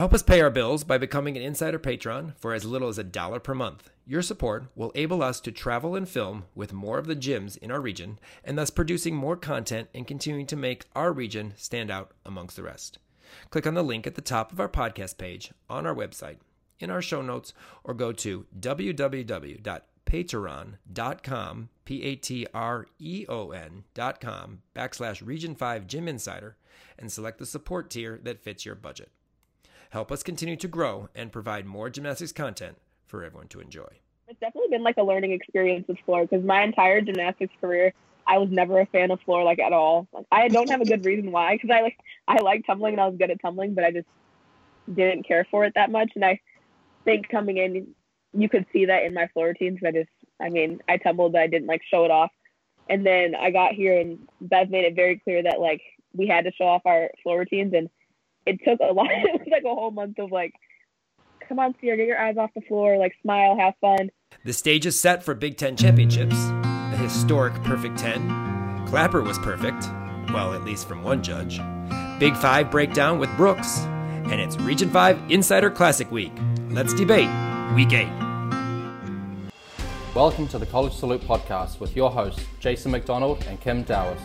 Help us pay our bills by becoming an Insider Patron for as little as a dollar per month. Your support will enable us to travel and film with more of the gyms in our region and thus producing more content and continuing to make our region stand out amongst the rest. Click on the link at the top of our podcast page on our website, in our show notes, or go to www.patreon.com, P A T R E O N.com, backslash Region 5 Gym Insider, and select the support tier that fits your budget. Help us continue to grow and provide more gymnastics content for everyone to enjoy. It's definitely been like a learning experience with floor because my entire gymnastics career, I was never a fan of floor like at all. Like, I don't have a good reason why because I like I like tumbling and I was good at tumbling, but I just didn't care for it that much. And I think coming in, you could see that in my floor routines. I just, I mean, I tumbled, but I didn't like show it off. And then I got here and Bev made it very clear that like we had to show off our floor routines and it took a lot. it was like a whole month of like, come on, Sierra, get your eyes off the floor, like smile, have fun. The stage is set for Big Ten championships. A historic perfect 10. Clapper was perfect. Well, at least from one judge. Big Five breakdown with Brooks. And it's Region 5 Insider Classic Week. Let's debate Week 8. Welcome to the College Salute podcast with your hosts, Jason McDonald and Kim Dowers.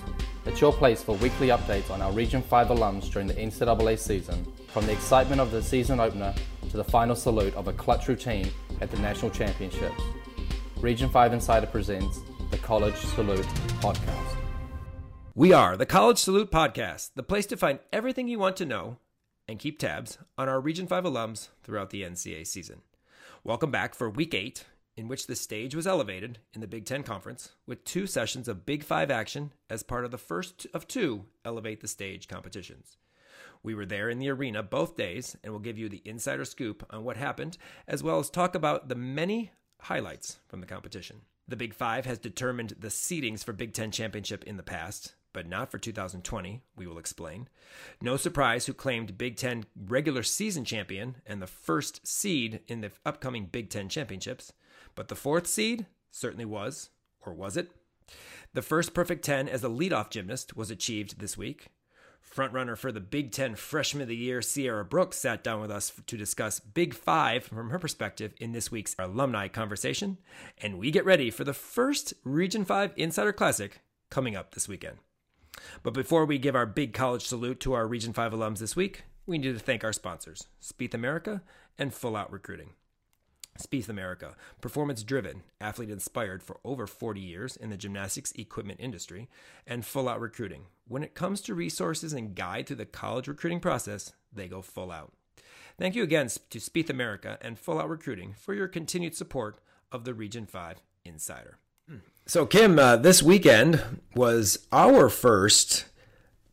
It's your place for weekly updates on our Region 5 alums during the NCAA season, from the excitement of the season opener to the final salute of a clutch routine at the national championships. Region 5 Insider presents the College Salute podcast. We are the College Salute Podcast, the place to find everything you want to know and keep tabs on our Region 5 alums throughout the NCAA season. Welcome back for Week 8 in which the stage was elevated in the Big Ten Conference with two sessions of Big Five action as part of the first of two Elevate the Stage competitions. We were there in the arena both days and will give you the insider scoop on what happened, as well as talk about the many highlights from the competition. The Big Five has determined the seedings for Big Ten Championship in the past, but not for 2020, we will explain. No surprise who claimed Big Ten regular season champion and the first seed in the upcoming Big Ten Championships. But the fourth seed certainly was, or was it? The first perfect 10 as a leadoff gymnast was achieved this week. Frontrunner for the Big Ten Freshman of the Year, Sierra Brooks, sat down with us to discuss Big Five from her perspective in this week's alumni conversation. And we get ready for the first Region 5 Insider Classic coming up this weekend. But before we give our big college salute to our Region 5 alums this week, we need to thank our sponsors, Spieth America and Full Out Recruiting. Spieth America, performance driven, athlete inspired for over 40 years in the gymnastics equipment industry, and full out recruiting. When it comes to resources and guide through the college recruiting process, they go full out. Thank you again to Spieth America and Full Out Recruiting for your continued support of the Region 5 Insider. So, Kim, uh, this weekend was our first,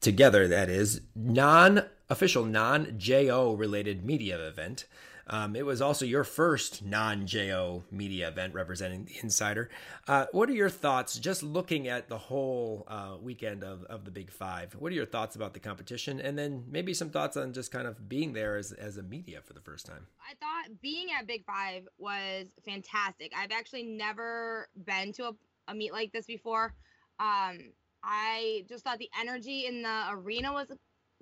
together that is, non official, non JO related media event. Um, it was also your first non JO media event representing the Insider. Uh, what are your thoughts just looking at the whole uh, weekend of, of the Big Five? What are your thoughts about the competition? And then maybe some thoughts on just kind of being there as, as a media for the first time. I thought being at Big Five was fantastic. I've actually never been to a, a meet like this before. Um, I just thought the energy in the arena was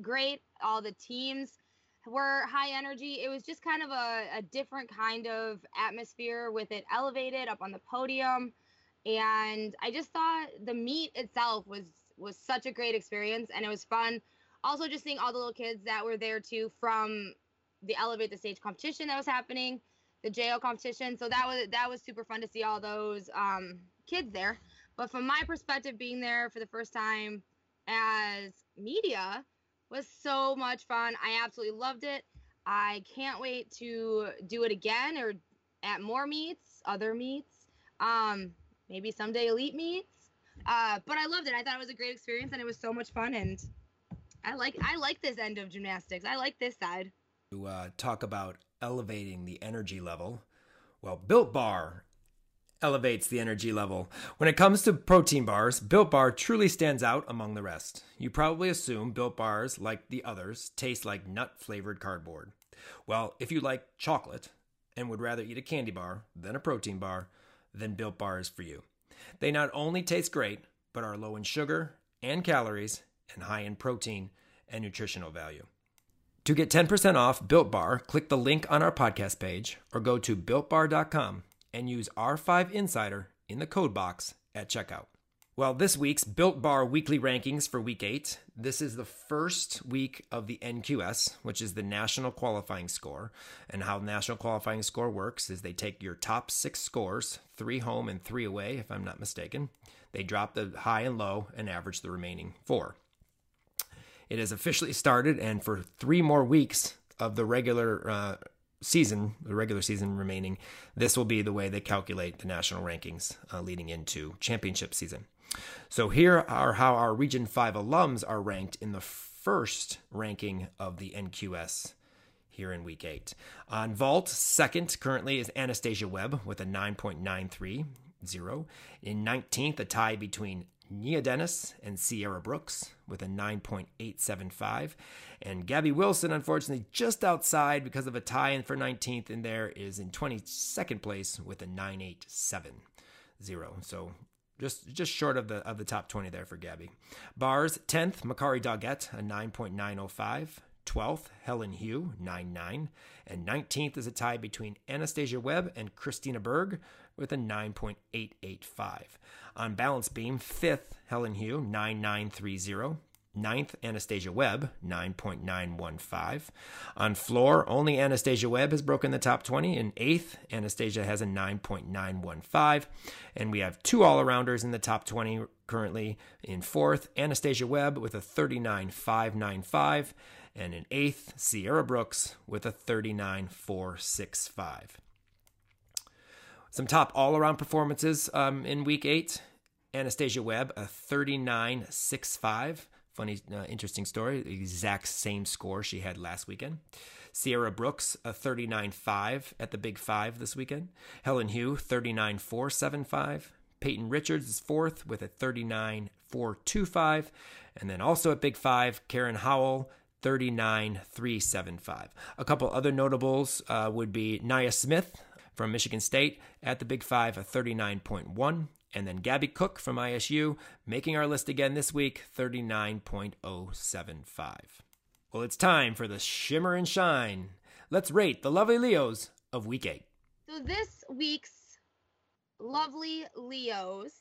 great. All the teams were high energy. It was just kind of a, a different kind of atmosphere with it elevated up on the podium. And I just thought the meet itself was was such a great experience and it was fun. Also just seeing all the little kids that were there too from the Elevate the Stage competition that was happening, the JO competition. So that was that was super fun to see all those um, kids there. But from my perspective, being there for the first time as media, was so much fun. I absolutely loved it. I can't wait to do it again or at more meets, other meets, um, maybe someday elite meets. Uh, but I loved it. I thought it was a great experience and it was so much fun. And I like I like this end of gymnastics. I like this side. To uh, talk about elevating the energy level, well, Built Bar elevates the energy level. When it comes to protein bars, Built Bar truly stands out among the rest. You probably assume Built Bars, like the others, taste like nut flavored cardboard. Well, if you like chocolate and would rather eat a candy bar than a protein bar, then Built Bar is for you. They not only taste great, but are low in sugar and calories and high in protein and nutritional value. To get 10% off Built Bar, click the link on our podcast page or go to builtbar.com and use R5 Insider in the code box at checkout. Well, this week's Built Bar weekly rankings for week eight. This is the first week of the NQS, which is the National Qualifying Score. And how National Qualifying Score works is they take your top six scores, three home and three away, if I'm not mistaken. They drop the high and low and average the remaining four. It has officially started, and for three more weeks of the regular uh, season, the regular season remaining, this will be the way they calculate the national rankings uh, leading into championship season. So here are how our Region 5 alums are ranked in the first ranking of the NQS here in week 8. On vault, second currently is Anastasia Webb with a 9.930. In 19th, a tie between Nia Dennis and Sierra Brooks with a 9.875. And Gabby Wilson, unfortunately, just outside because of a tie in for 19th, in there is in 22nd place with a 9.870. So just just short of the of the top 20 there for Gabby. Bars 10th, Makari Doggett, a 9.905. 12th, Helen Hu, 9.9. And 19th is a tie between Anastasia Webb and Christina Berg with a 9.885. On balance beam, 5th, Helen Hu, 9930. Ninth, Anastasia Webb, 9.915. On floor, only Anastasia Webb has broken the top 20. In eighth, Anastasia has a 9.915. And we have two all arounders in the top 20 currently. In fourth, Anastasia Webb with a 39.595. And in eighth, Sierra Brooks with a 39.465. Some top all around performances um, in week eight. Anastasia Webb, a 39.65. Funny, uh, interesting story. The exact same score she had last weekend. Sierra Brooks, a 39 5 at the Big Five this weekend. Helen Hu, 39.475. Peyton Richards is fourth with a 39.425. And then also at Big Five, Karen Howell, 39.375. A couple other notables uh, would be Nia Smith from Michigan State at the Big Five, a 39.1. And then Gabby Cook from ISU making our list again this week, 39.075. Well, it's time for the shimmer and shine. Let's rate the lovely Leos of week eight. So, this week's lovely Leos,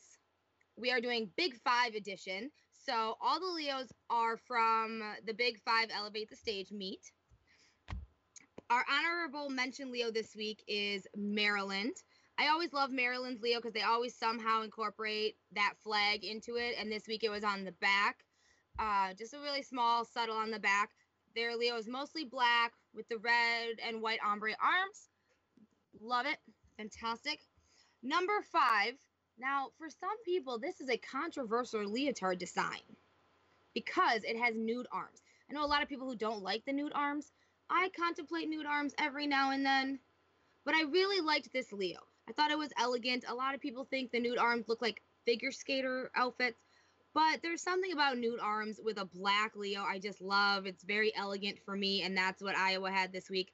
we are doing Big Five edition. So, all the Leos are from the Big Five Elevate the Stage meet. Our honorable mention Leo this week is Maryland. I always love Maryland's Leo because they always somehow incorporate that flag into it. And this week it was on the back, uh, just a really small, subtle on the back. Their Leo is mostly black with the red and white ombre arms. Love it. Fantastic. Number five. Now, for some people, this is a controversial leotard design because it has nude arms. I know a lot of people who don't like the nude arms. I contemplate nude arms every now and then, but I really liked this Leo. I thought it was elegant. A lot of people think the nude arms look like figure skater outfits, but there's something about nude arms with a black Leo I just love. It's very elegant for me, and that's what Iowa had this week.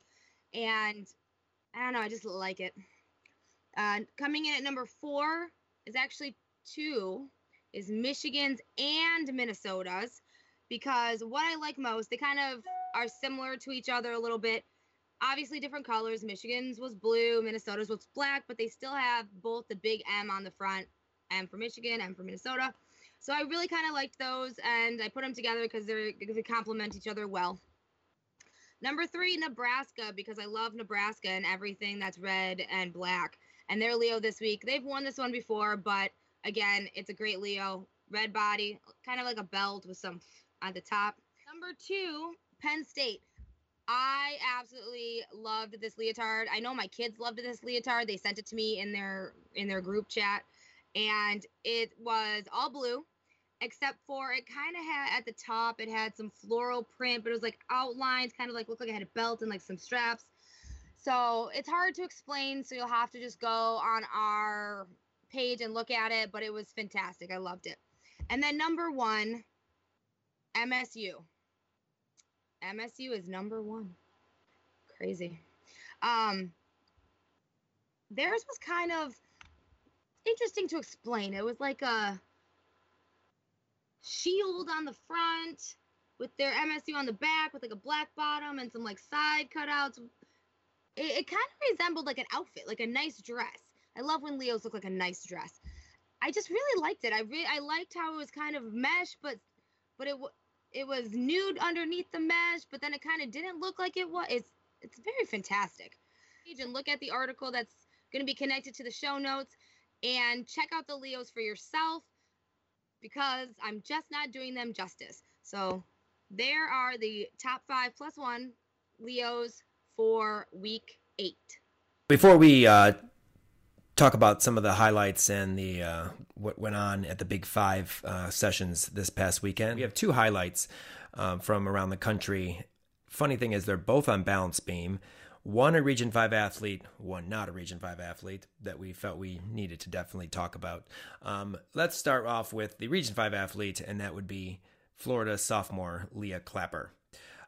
And I don't know, I just like it. Uh, coming in at number four is actually two, is Michigan's and Minnesota's, because what I like most, they kind of are similar to each other a little bit obviously different colors. Michigan's was blue, Minnesota's was black, but they still have both the big M on the front. M for Michigan, M for Minnesota. So I really kind of liked those, and I put them together because they complement each other well. Number three, Nebraska, because I love Nebraska and everything that's red and black. And they're Leo this week. They've won this one before, but again, it's a great Leo. Red body, kind of like a belt with some at the top. Number two, Penn State. I absolutely loved this leotard. I know my kids loved this leotard. They sent it to me in their in their group chat and it was all blue except for it kind of had at the top it had some floral print but it was like outlines kind of like looked like it had a belt and like some straps so it's hard to explain so you'll have to just go on our page and look at it but it was fantastic i loved it and then number one msu MSU is number one. Crazy. Um, theirs was kind of interesting to explain. It was like a shield on the front with their MSU on the back with like a black bottom and some like side cutouts. It, it kind of resembled like an outfit, like a nice dress. I love when Leos look like a nice dress. I just really liked it. I really I liked how it was kind of mesh, but but it it was nude underneath the mesh, but then it kind of didn't look like it was. It's it's very fantastic. And look at the article that's going to be connected to the show notes, and check out the Leos for yourself because I'm just not doing them justice. So there are the top five plus one Leos for week eight. Before we uh, talk about some of the highlights and the uh, what went on at the Big Five uh, sessions this past weekend, we have two highlights um, from around the country. Funny thing is, they're both on balance beam. One a Region 5 athlete, one not a Region 5 athlete that we felt we needed to definitely talk about. Um, let's start off with the Region 5 athlete, and that would be Florida sophomore Leah Clapper.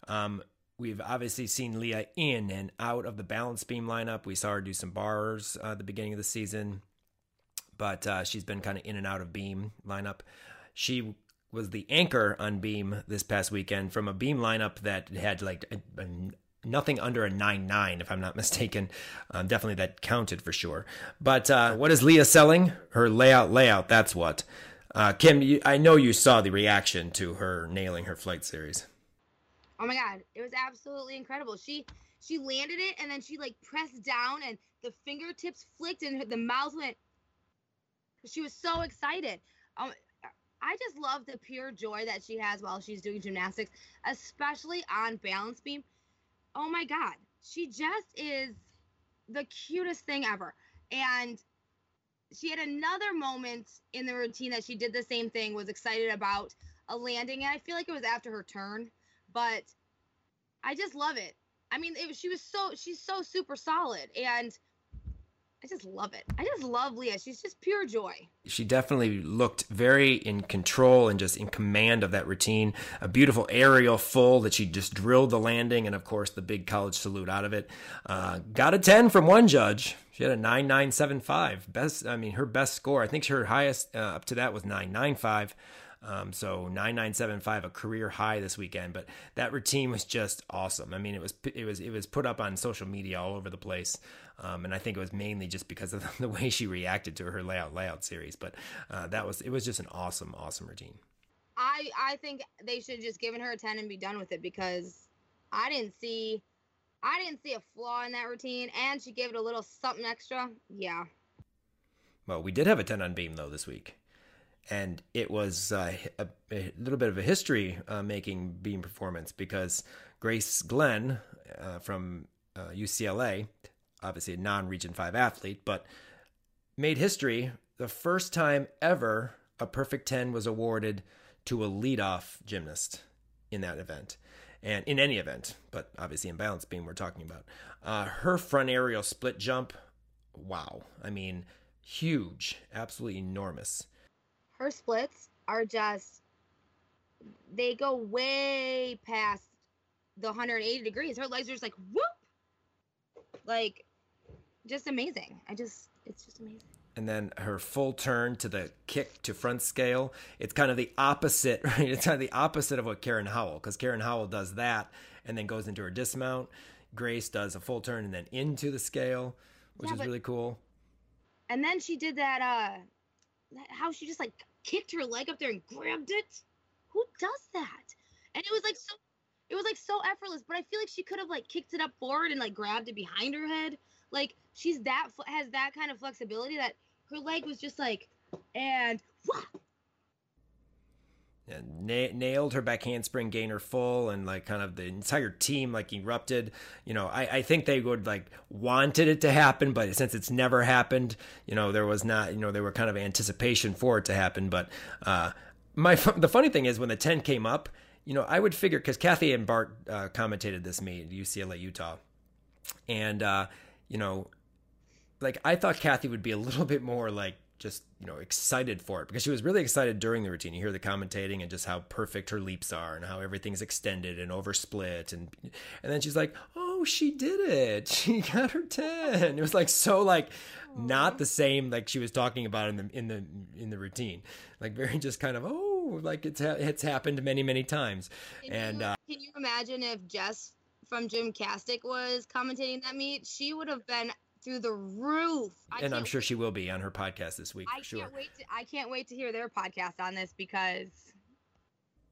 Um, we've obviously seen Leah in and out of the balance beam lineup. We saw her do some bars uh, at the beginning of the season, but uh, she's been kind of in and out of beam lineup. She was the anchor on beam this past weekend from a beam lineup that had like a, a, nothing under a 9-9 if i'm not mistaken um, definitely that counted for sure but uh, what is leah selling her layout layout that's what uh, Kim, you, I know you saw the reaction to her nailing her flight series. Oh my god, it was absolutely incredible. She she landed it and then she like pressed down and the fingertips flicked and the mouth went. She was so excited. Um, I just love the pure joy that she has while she's doing gymnastics, especially on balance beam. Oh my god, she just is the cutest thing ever. And she had another moment in the routine that she did the same thing, was excited about a landing, and I feel like it was after her turn, but I just love it. I mean, it, she was so she's so super solid, and I just love it. I just love Leah. She's just pure joy. She definitely looked very in control and just in command of that routine. A beautiful aerial full that she just drilled the landing, and of course the big college salute out of it. Uh, got a ten from one judge. She had a nine nine seven five. Best. I mean, her best score. I think her highest uh, up to that was nine nine five. Um, so 9975, a career high this weekend. But that routine was just awesome. I mean, it was it was it was put up on social media all over the place, um, and I think it was mainly just because of the way she reacted to her layout layout series. But uh, that was it was just an awesome awesome routine. I I think they should have just given her a 10 and be done with it because I didn't see I didn't see a flaw in that routine, and she gave it a little something extra. Yeah. Well, we did have a 10 on beam though this week and it was uh, a, a, little bit of a history uh, making beam performance because Grace Glenn uh, from UCLA, uh, obviously a non Region 5 athlete, but made history the first time ever a perfect 10 was awarded to a leadoff gymnast in that event. And in any event, but obviously in balance beam, we're talking about. Uh, her front aerial split jump, wow. I mean, huge, absolutely enormous her splits are just they go way past the 180 degrees. Her legs are just like whoop, like just amazing. I just it's just amazing. And then her full turn to the kick to front scale. It's kind of the opposite, right? It's kind of the opposite of what Karen Howell, because Karen Howell does that and then goes into her dismount. Grace does a full turn and then into the scale, which yeah, is but, really cool. And then she did that uh how she just like kicked her leg up there and grabbed it. Who does that? And it was like so it was like so effortless, but I feel like she could have like kicked it up forward and like grabbed it behind her head. Like she's that has that kind of flexibility that her leg was just like and whop, na- nailed her back handspring gainer full and like kind of the entire team like erupted. You know I, I think they would like wanted it to happen but since it's never happened you know there was not you know there were kind of anticipation for it to happen. But uh my the funny thing is when the 10 came up you know i would figure because kathy and bart uh, commentated this meet ucla utah. And uh you know like i thought kathy would be a little bit more like just you know excited for it because she was really excited during the routine. You hear the commentating and just how perfect her leaps are and how everything's extended and oversplit and and then she's like, "Oh, she did it! She got her ten. It was like so like not the same like she was talking about in the in the in the routine. Like very just kind of oh like it's ha- it's happened many many times. Can and you, uh, can you imagine if Jess from Gymcastic was commentating that meet? She would have been through the roof. I and I'm sure she will be on her podcast this week I for sure. can't wait. To, I can't wait to hear their podcast on this because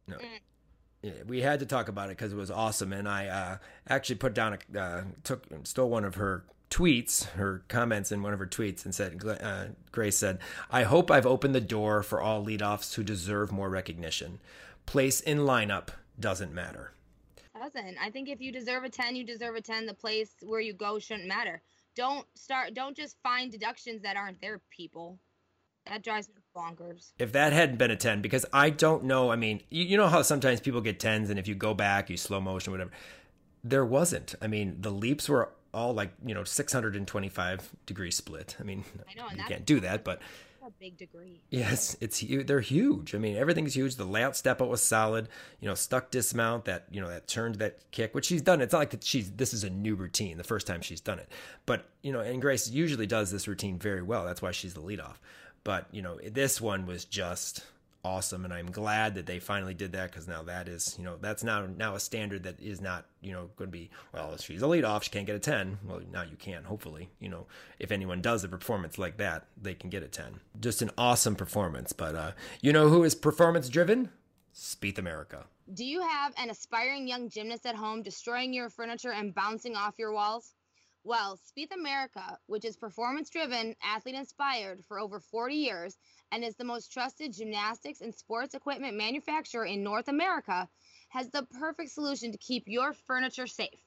Yeah, we had to talk about it because it was awesome, and I uh, actually put down a uh, took stole one of her tweets, her comments in one of her tweets, and said, uh, Grace said, "I hope I've opened the door for all leadoffs who deserve more recognition. Place in lineup doesn't matter." doesn't. I think if you deserve a 10, you deserve a 10. The place where you go shouldn't matter. Don't start don't just find deductions that aren't there, people. That drives me bonkers. If that hadn't been a ten, because I don't know. I mean, you, you know how sometimes people get tens, and if you go back, you slow motion, whatever. There wasn't. I mean, the leaps were all like you know 625 degree split. I mean, I know, you can't do that, but a big degree. Yes, it's they're huge. I mean, everything's huge. The layout step out was solid. You know, stuck dismount that you know that turned that kick, which she's done. It's not like that she's this is a new routine. The first time she's done it, but you know, and Grace usually does this routine very well. That's why she's the leadoff. But you know, this one was just awesome, and I'm glad that they finally did that because now that is you know that's now now a standard that is not you know going to be well if she's a lead off she can't get a 10 well now you can hopefully you know. If anyone does a performance like that they can get a 10 just an awesome performance but uh you know who is performance driven? Spieth America. Do you have an aspiring young gymnast at home destroying your furniture and bouncing off your walls? Well, Spieth America, which is performance driven, athlete inspired for over 40 years and is the most trusted gymnastics and sports equipment manufacturer in North America, has the perfect solution to keep your furniture safe.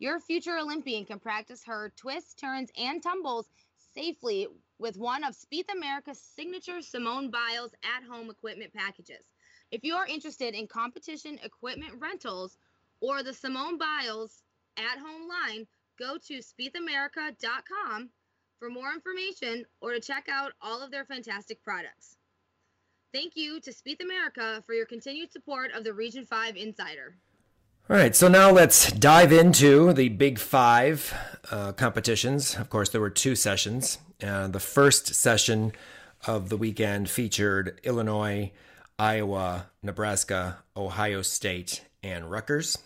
Your future Olympian can practice her twists, turns, and tumbles safely with one of Spieth America's signature Simone Biles at home equipment packages. If you are interested in competition equipment rentals or the Simone Biles at home line, go to spiethamerica.com for more information or to check out all of their fantastic products. Thank you to Spieth America for your continued support of the Region 5 Insider. All right, so now let's dive into the Big Five uh, competitions. Of course, there were two sessions. Uh, the first session of the weekend featured Illinois, Iowa, Nebraska, Ohio State, and Rutgers.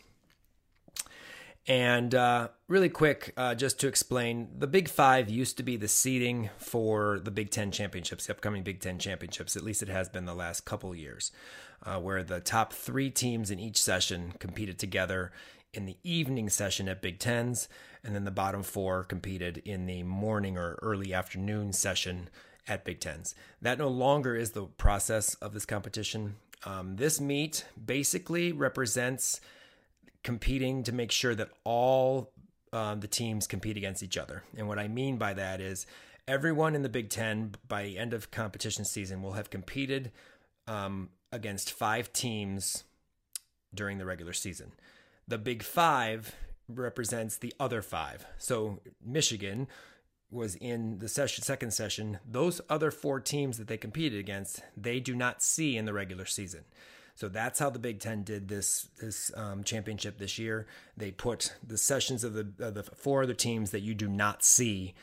And uh, really quick, uh, just to explain, the Big Five used to be the seeding for the Big Ten championships, the upcoming Big Ten championships. At least it has been the last couple years, uh, where the top three teams in each session competed together in the evening session at Big Tens, and then the bottom four competed in the morning or early afternoon session at Big Tens. That no longer is the process of this competition. Um, this meet basically represents competing to make sure that all um, the teams compete against each other. And what I mean by that is everyone in the Big Ten by the end of competition season will have competed um, against five teams during the regular season. The Big Five represents the other five. So Michigan was in the session, second session. Those other four teams that they competed against, they do not see in the regular season. So that's how the Big Ten did this this um, championship this year. They put the sessions of the of the four other teams that you do not see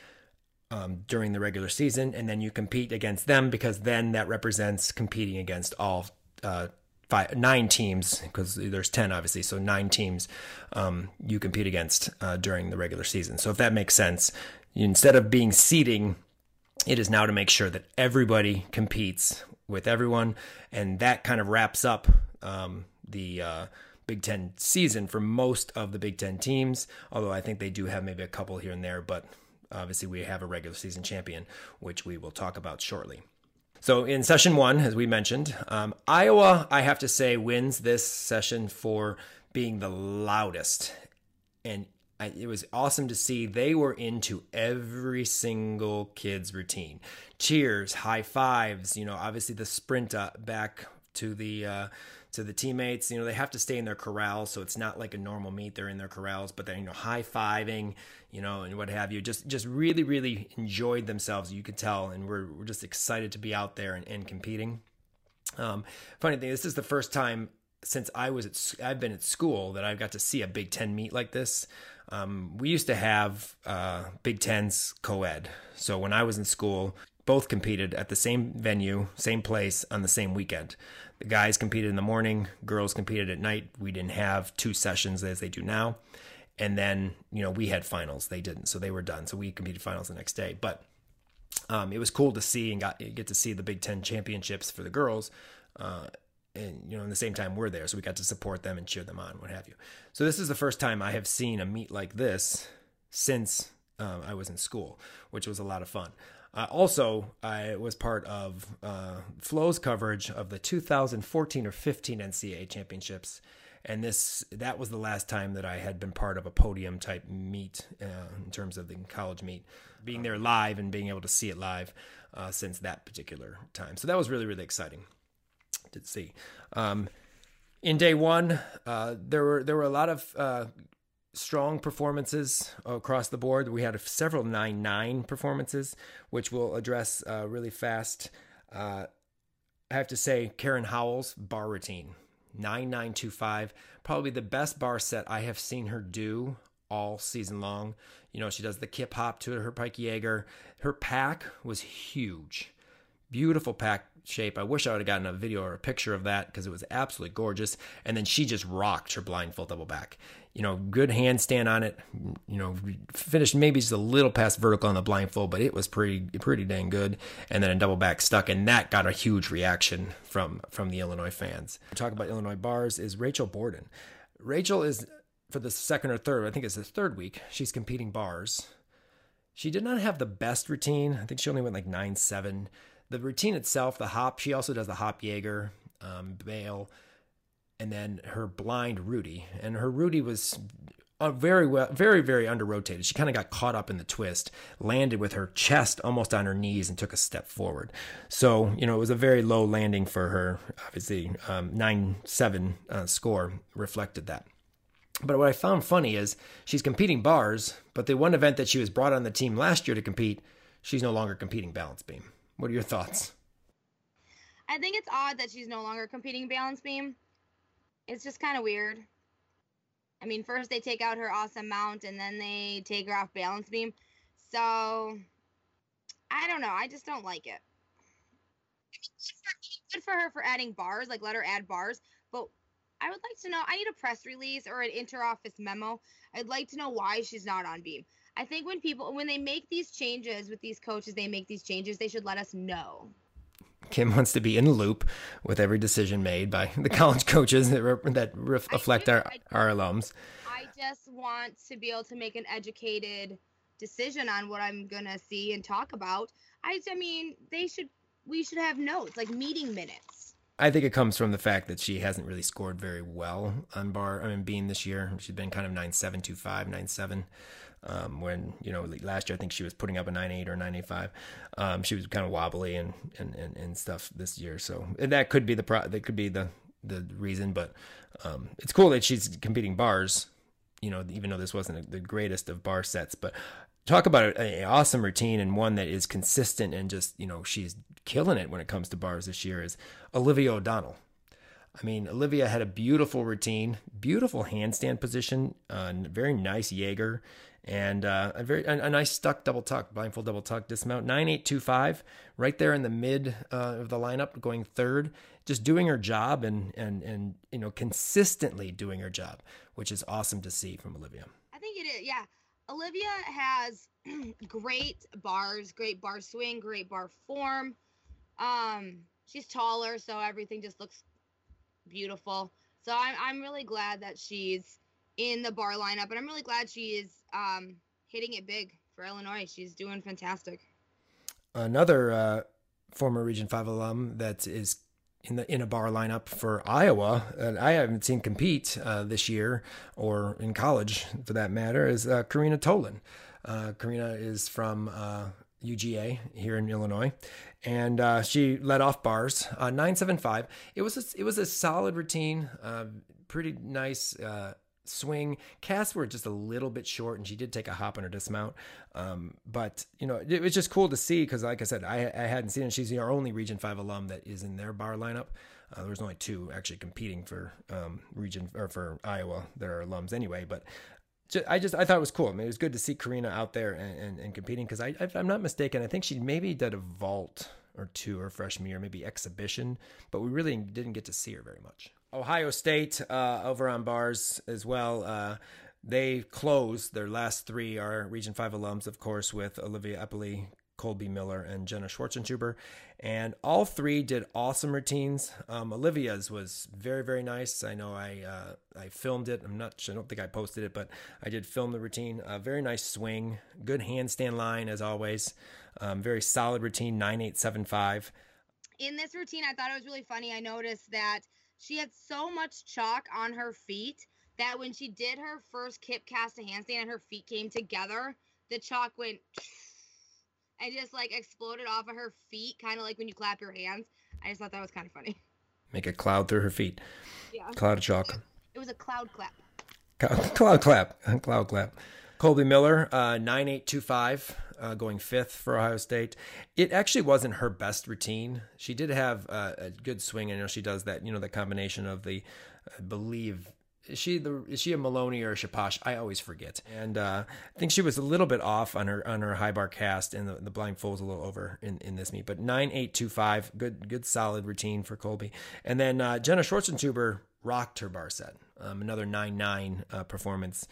um, during the regular season, and then you compete against them because then that represents competing against all uh, five nine teams because there's ten obviously, so nine teams um, you compete against uh, during the regular season. So if that makes sense, instead of being seeding, it is now to make sure that everybody competes with everyone, and that kind of wraps up um, the uh, Big Ten season for most of the Big Ten teams. Although I think they do have maybe a couple here and there, but obviously we have a regular season champion, which we will talk about shortly. So in session one, as we mentioned, um, Iowa, I have to say, wins this session for being the loudest and I, it was awesome to see. They were into every single kid's routine. Cheers high fives you know obviously the sprint uh, back to the uh, to the teammates you know they have to stay in their corrals so it's not like a normal meet they're in their corrals but they're you know high fiving you know and what have you. Just just really really enjoyed themselves you could tell and we're, we're just excited to be out there and, and competing. Um, funny thing this is the first time since I was at I've been at school that I've got to see a Big Ten meet like this. Um, we used to have uh, Big Tens co-ed. So when I was in school, both competed at the same venue, same place on the same weekend. The guys competed in the morning, girls competed at night. We didn't have two sessions as they do now. And then, you know, we had finals. They didn't. So they were done. So we competed finals the next day. But um, it was cool to see and got get to see the Big Ten championships for the girls. Uh, and you know, in the same time we're there, so we got to support them and cheer them on, what have you. So this is the first time I have seen a meet like this since um, I was in school, which was a lot of fun. Uh, also, I was part of uh, Flo's coverage of the 2014 or 15 NCAA championships, and this that was the last time that I had been part of a podium type meet uh, in terms of the college meet, being there live and being able to see it live uh, since that particular time. So that was really really exciting to see. Um, in day one, uh, there were there were a lot of uh, strong performances across the board. We had several nine nine performances, which we'll address uh, really fast. Uh, I have to say, Karen Howell's bar routine 9925, probably the best bar set I have seen her do all season long. You know, she does the kip hop to her Pike Jaeger. Her pack was huge. Beautiful pack shape. I wish I would have gotten a video or a picture of that because it was absolutely gorgeous. And then she just rocked her blindfold double back you know, good handstand on it. You know, finished maybe just a little past vertical on the blindfold, but it was pretty pretty dang good. And then a double back stuck, and that got a huge reaction from from the Illinois fans. Talk about Illinois bars is Rachel Borden. Rachel is for the second or third, I think it's the third week. She's competing bars. She did not have the best routine. I think she only went like nine seven. The routine itself, the hop, she also does the hop Jaeger, um, bail and then her blind Rudy. And her Rudy was uh, very well, very, very under rotated. She kind of got caught up in the twist, landed with her chest almost on her knees, and took a step forward. So, you know, it was a very low landing for her. Obviously, um, 9 7 uh, score reflected that. But what I found funny is she's competing bars, but the one event that she was brought on the team last year to compete, she's no longer competing balance beam. What are your thoughts? I think it's odd that she's no longer competing balance beam it's just kind of weird. I mean, first they take out her awesome mount and then they take her off balance beam. So I don't know. I just don't like it. Good for her for adding bars, like let her add bars. But I would like to know. I need a press release or an inter-office memo. I'd like to know why she's not on beam. I think when people when they make these changes with these coaches, they make these changes. They should let us know. Kim wants to be in the loop with every decision made by the college coaches that, re- that reflect our, our alums. I just want to be able to make an educated decision on what I'm going to see and talk about. I, I mean, they should, we should have notes, like meeting minutes. I think it comes from the fact that she hasn't really scored very well on bar. I mean, being this year, she's been kind of nine seven two five nine seven. Um, when you know last year I think she was putting up a nine eight or nine eight five. Um, she was kind of wobbly and, and, and, and stuff this year, so that could be the pro- that could be the the reason. But um, it's cool that she's competing bars. You know, even though this wasn't the greatest of bar sets, but talk about an awesome routine and one that is consistent and just you know she's killing it when it comes to bars this year is Olivia O'Donnell. I mean, Olivia had a beautiful routine, beautiful handstand position, uh, very nice Jaeger, and uh, a very a, a, nice stuck double tuck, blindfold double tuck dismount, nine eight two five, right there in the mid uh, of the lineup, going third, just doing her job and and and you know consistently doing her job, which is awesome to see from Olivia. I think it is, yeah. Olivia has great bars, great bar swing, great bar form. Um, she's taller, so everything just looks beautiful. So I'm I'm really glad that she's in the bar lineup, and I'm really glad she is um, hitting it big for Illinois. She's doing fantastic. Another uh, former Region Five alum that is in the in a bar lineup for Iowa, and I haven't seen compete uh, this year or in college for that matter, is uh, Karina Tolan. Uh, Karina is from UGA uh, here in Illinois, and uh, she led off bars uh, nine seven five. It was a, it was a solid routine, pretty nice swing. Casts were just a little bit short, and she did take a hop on her dismount. Um, but you know, it was just cool to see because, like I said, I, I hadn't seen it. She's our only Region Five alum that is in their bar lineup. Uh, there was only two actually competing for um, Region or for Iowa that are alums anyway. But I just I thought it was cool. I mean, it was good to see Karina out there and, and, and competing because I, if I'm not mistaken, I think she maybe did a vault or two or freshman year, maybe exhibition, but we really didn't get to see her very much. Ohio State uh, over on bars as well. Uh, they closed their last three are Region Five alums, of course, with Olivia Eppley, Colby Miller, and Jenna Schwarzentuber. And all three did awesome routines. Um, Olivia's was very, very nice. I know I uh, I filmed it. I'm not sure, I don't think I posted it, but I did film the routine. A very nice swing, good handstand line as always. Um, very solid routine, 9875. In this routine, I thought it was really funny. I noticed that she had so much chalk on her feet that when she did her first kip cast a handstand and her feet came together, the chalk went and just like exploded off of her feet, kind of like when you clap your hands. I just thought that was kind of funny. Make a cloud through her feet. Yeah. Cloud of chalk. It was a cloud clap. Cloud clap. Cloud clap. Colby Miller, uh, 9825, uh, going fifth for Ohio State. It actually wasn't her best routine. She did have uh, a good swing. I know she does that, you know, the combination of the, I believe, is she the is she a Maloney or a Shaposh? I always forget. And uh, I think she was a little bit off on her on her high bar cast, and the, the blind fold was a little over in, in this meet. But nine eight two five, good good solid routine for Colby. And then uh, Jenna Schwarzentuber rocked her bar set. Um, another nine nine uh, performance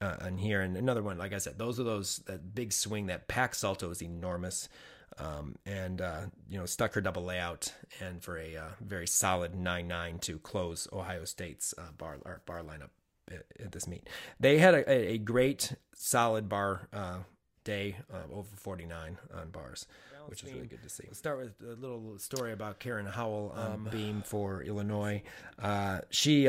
uh, on here, and another one. Like I said, those are those that big swing. That pack salto is enormous. Um, and uh, you know stuck her double layout and for a uh, very solid nine nine to close Ohio State's uh, bar bar lineup at, at, this meet. They had a, a great solid bar uh, day uh, over 49 on bars, which is really good to see. We'll start with a little story about Karen Howell on um, beam for Illinois. Uh, she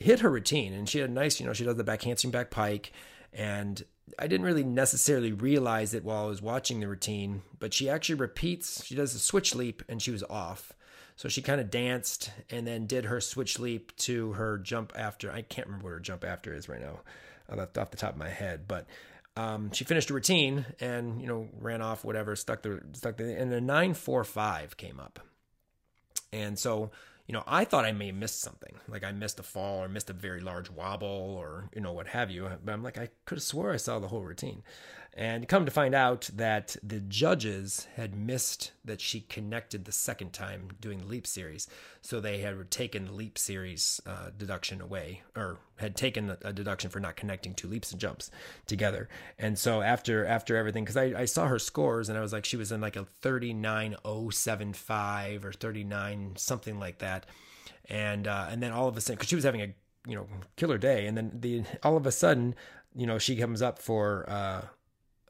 hit her routine and she had a nice, you know, she does the back handspring back pike and I didn't really necessarily realize it while I was watching the routine, but she actually repeats, she does a switch leap and she was off. So she kind of danced and then did her switch leap to her jump after. I can't remember what her jump after is right now, off the top of my head, but um, she finished a routine and you know ran off whatever, stuck the stuck the and four five came up, and so you know, I thought I may have missed something. Like I missed a fall or missed a very large wobble or, you know, what have you. But I'm like, I could have swore I saw the whole routine. And come to find out that the judges had missed that she connected the second time doing the leap series. So they had taken the leap series uh, deduction away, or had taken a deduction for not connecting two leaps and jumps together. And so after after everything, because I, I saw her scores and I was like, she was in like a 39075 or 39, something like that. And uh, and then all of a sudden, because she was having a you know killer day, and then the all of a sudden, you know, she comes up for. Uh,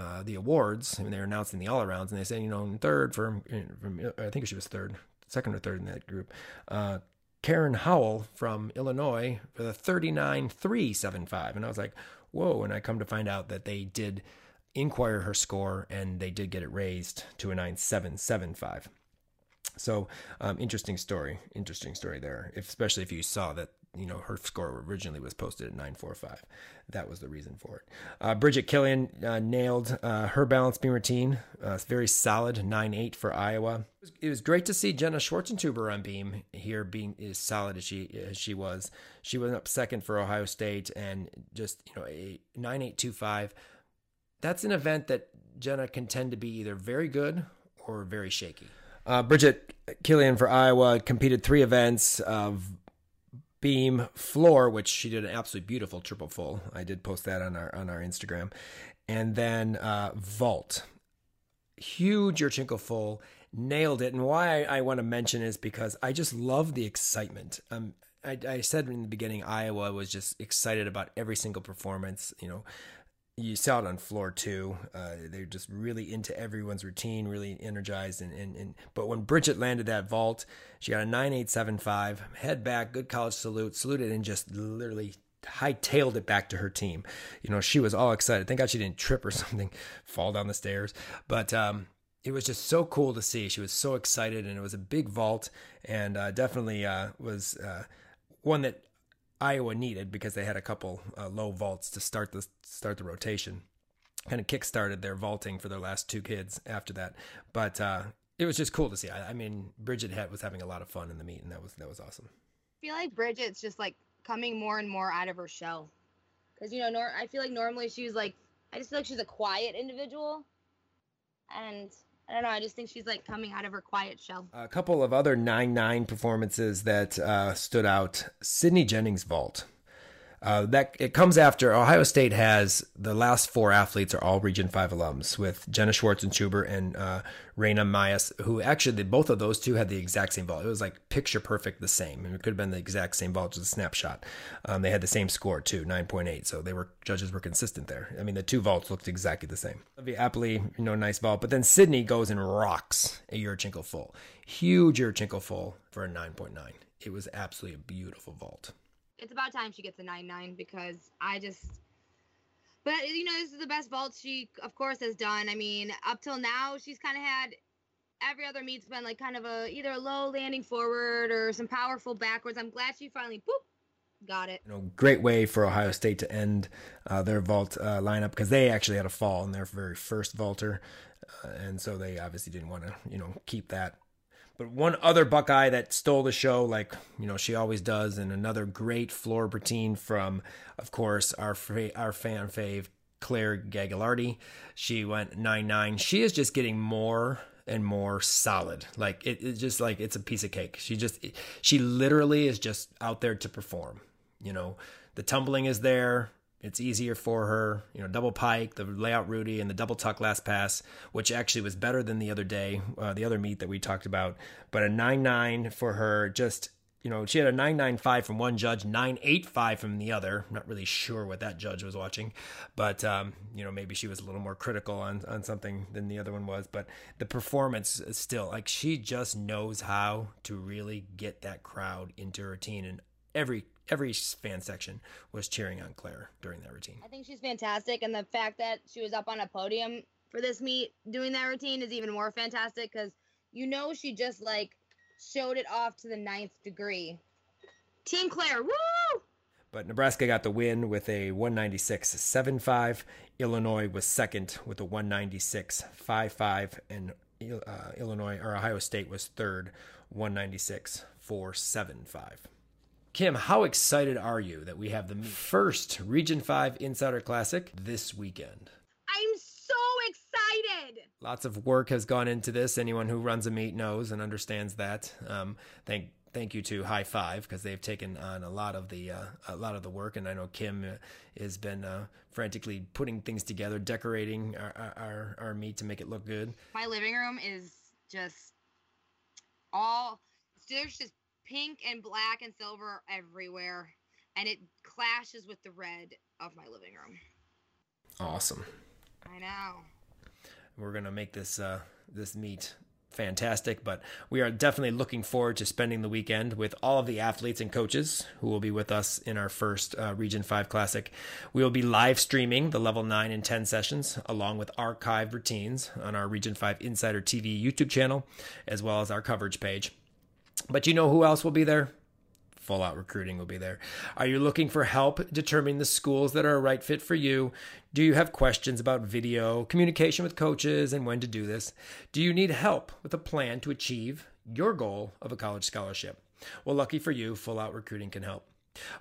uh, the awards. I mean, they're announcing the all arounds, and they say, you know, in third from, from I think she was third, second or third in that group. Uh, Karen Howell from Illinois for the 39.375. And I was like, whoa. And I come to find out that they did inquire her score and they did get it raised to a 9775. So, um, interesting story. Interesting story there, if, especially if you saw that you know her score originally was posted at 945 that was the reason for it. Uh, bridget killian uh, nailed uh, her balance beam routine uh, very solid 9-8 for iowa. It was, it was, great to see jenna schwarzentuber on beam here being as solid as she as she was. She went up second for ohio state and just you know a 9825 that's an event that jenna can tend to be either very good or very shaky. Uh, Bridget Killian for Iowa competed three events of beam floor, which she did an absolutely beautiful triple full. I did post that on our on our Instagram, and then uh, vault, huge Yurchenko full, nailed it. And why I, I want to mention is because I just love the excitement. Um, I, I said in the beginning, Iowa was just excited about every single performance. You know, you saw it on floor two. Uh, they're just really into everyone's routine, really energized. And, and, and but when Bridget landed that vault, she got a nine eight seven five, head back, good college salute, saluted, and just literally hightailed it back to her team. You know, she was all excited. Thank God she didn't trip or something, fall down the stairs. But um, it was just so cool to see. She was so excited, and it was a big vault, and uh, definitely uh, was uh, one that Iowa needed because they had a couple uh, low vaults to start the start the rotation. Kind of kick-started their vaulting for their last two kids after that, but uh, it was just cool to see. I, I mean, Bridget had, was having a lot of fun in the meet, and that was that was awesome. I feel like Bridget's just like coming more and more out of her shell. because you know, nor- I feel like normally she was like, I just feel like she's a quiet individual, and I don't know. I just think she's like coming out of her quiet shell. A couple of other 9 9 performances that uh, stood out Sydney Jennings vault. Uh, that it comes after Ohio State has the last four athletes are all Region Five alums with Jenna Schwarzentuber and uh, Reina Mayas, who actually both of those two had the exact same vault. It was like picture perfect, the same. And it could have been the exact same vault, just a snapshot. Um, they had the same score too, nine point eight. So they were judges were consistent there. I mean, the two vaults looked exactly the same. The Eppley, you know, nice vault, but then Sydney goes and rocks a Yurchenko full, huge Yurchenko full for a nine point nine. It was absolutely a beautiful vault it's about time she gets a nine nine because I just. But you know, this is the best vault she, of course, has done. I mean, up till now, she's kind of had every other meet's been like kind of a either a low landing forward or some powerful backwards. I'm glad she finally boop got it. You know, great way for Ohio State to end uh, their vault uh, lineup because they actually had a fall in their very first vaulter, uh, and so they obviously didn't want to you know keep that but one other Buckeye that stole the show, like you know she always does, and another great floor routine from, of course, our our fan fave Claire Gagliardi. She went nine nine. She is just getting more and more solid. Like it, it's just like it's a piece of cake. She just she literally is just out there to perform. You know, the tumbling is there. It's easier for her, you know, double pike, the layout Rudy, and the double tuck last pass, which actually was better than the other day, uh, the other meet that we talked about. But a 9 9 for her, just, you know, she had a 995 from one judge, 985 from the other. I'm not really sure what that judge was watching, but, um, you know, maybe she was a little more critical on, on something than the other one was. But the performance is still, like, she just knows how to really get that crowd into her routine. And every every fan section was cheering on Claire during that routine. I think she's fantastic, and the fact that she was up on a podium for this meet doing that routine is even more fantastic because you know she just like showed it off to the ninth degree. Team Claire, woo! But Nebraska got the win with a 196.75. Illinois was second with a 196.55, and uh, Illinois or Ohio State was third, 196.475. Kim, how excited are you that we have the first Region 5 Insider Classic this weekend? I'm so excited. Lots of work has gone into this. Anyone who runs a meet knows and understands that. Um, thank thank you to High Five because they've taken on a lot of the uh, a lot of the work, and I know Kim uh, has been uh, frantically putting things together, decorating our, our our meet to make it look good. My living room is just all there's just pink and black and silver everywhere, and it clashes with the red of my living room. Awesome. I know. We're gonna make this uh, this meet fantastic, but we are definitely looking forward to spending the weekend with all of the athletes and coaches who will be with us in our first uh, Region 5 Classic. We will be live streaming the level 9 and 10 sessions along with archived routines on our Region 5 Insider TV YouTube channel, as well as our coverage page. But you know who else will be there? Full out recruiting will be there. Are you looking for help determining the schools that are a right fit for you? Do you have questions about video, communication with coaches, and when to do this? Do you need help with a plan to achieve your goal of a college scholarship? Well, lucky for you, Full Out Recruiting can help.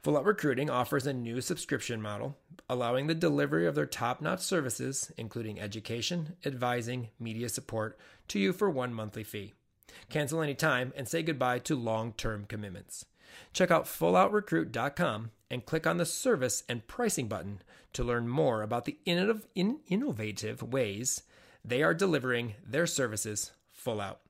Full Out Recruiting offers a new subscription model, allowing the delivery of their top notch services, including education, advising, media support, to you for one monthly fee. Cancel anytime and say goodbye to long term commitments. Check out fulloutrecruit.com and click on the service and pricing button to learn more about the innovative ways they are delivering their services full out.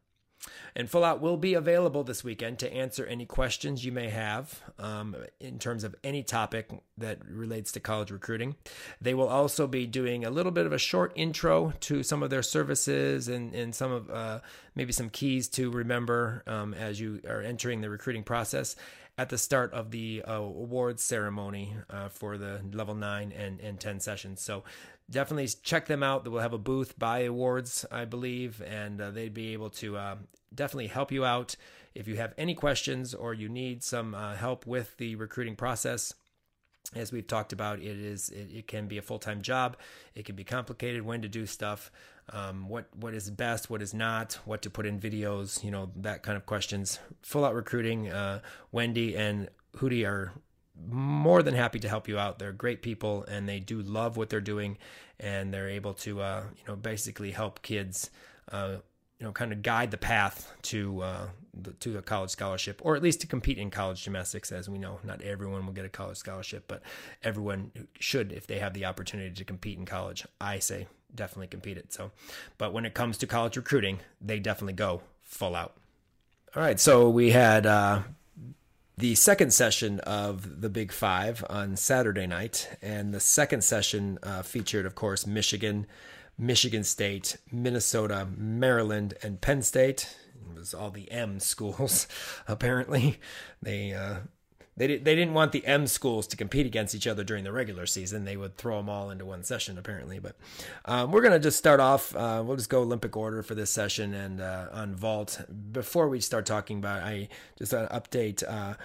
And Full Out will be available this weekend to answer any questions you may have um, in terms of any topic that relates to college recruiting. They will also be doing a little bit of a short intro to some of their services and, and some of uh, maybe some keys to remember um, as you are entering the recruiting process at the start of the uh, awards ceremony uh, for the level 9 and, and 10 sessions. So definitely check them out. They will have a booth by awards, I believe, and uh, they'd be able to uh, definitely help you out if you have any questions or you need some uh, help with the recruiting process. As we've talked about, it is it, it can be a full time job. It can be complicated when to do stuff, um, what what is best, what is not, what to put in videos, you know that kind of questions. Full out recruiting. Uh, Wendy and Hootie are more than happy to help you out. They're great people and they do love what they're doing and they're able to, uh, you know, basically help kids, uh, you know, kind of guide the path to uh, the, to a college scholarship, or at least to compete in college gymnastics. As we know, not everyone will get a college scholarship, but everyone should if they have the opportunity to compete in college. I say definitely compete it. So, but when it comes to college recruiting, they definitely go full out. All right, so we had uh, the second session of the Big Five on Saturday night, and the second session uh, featured, of course, Michigan, Michigan State, Minnesota, Maryland, and Penn State. It was all the M schools, apparently. They uh, they they didn't want the M schools to compete against each other during the regular season. They would throw them all into one session, apparently. But um, we're gonna just start off. Uh, we'll just go Olympic order for this session and uh, on vault. Before we start talking about, I just an update. Uh,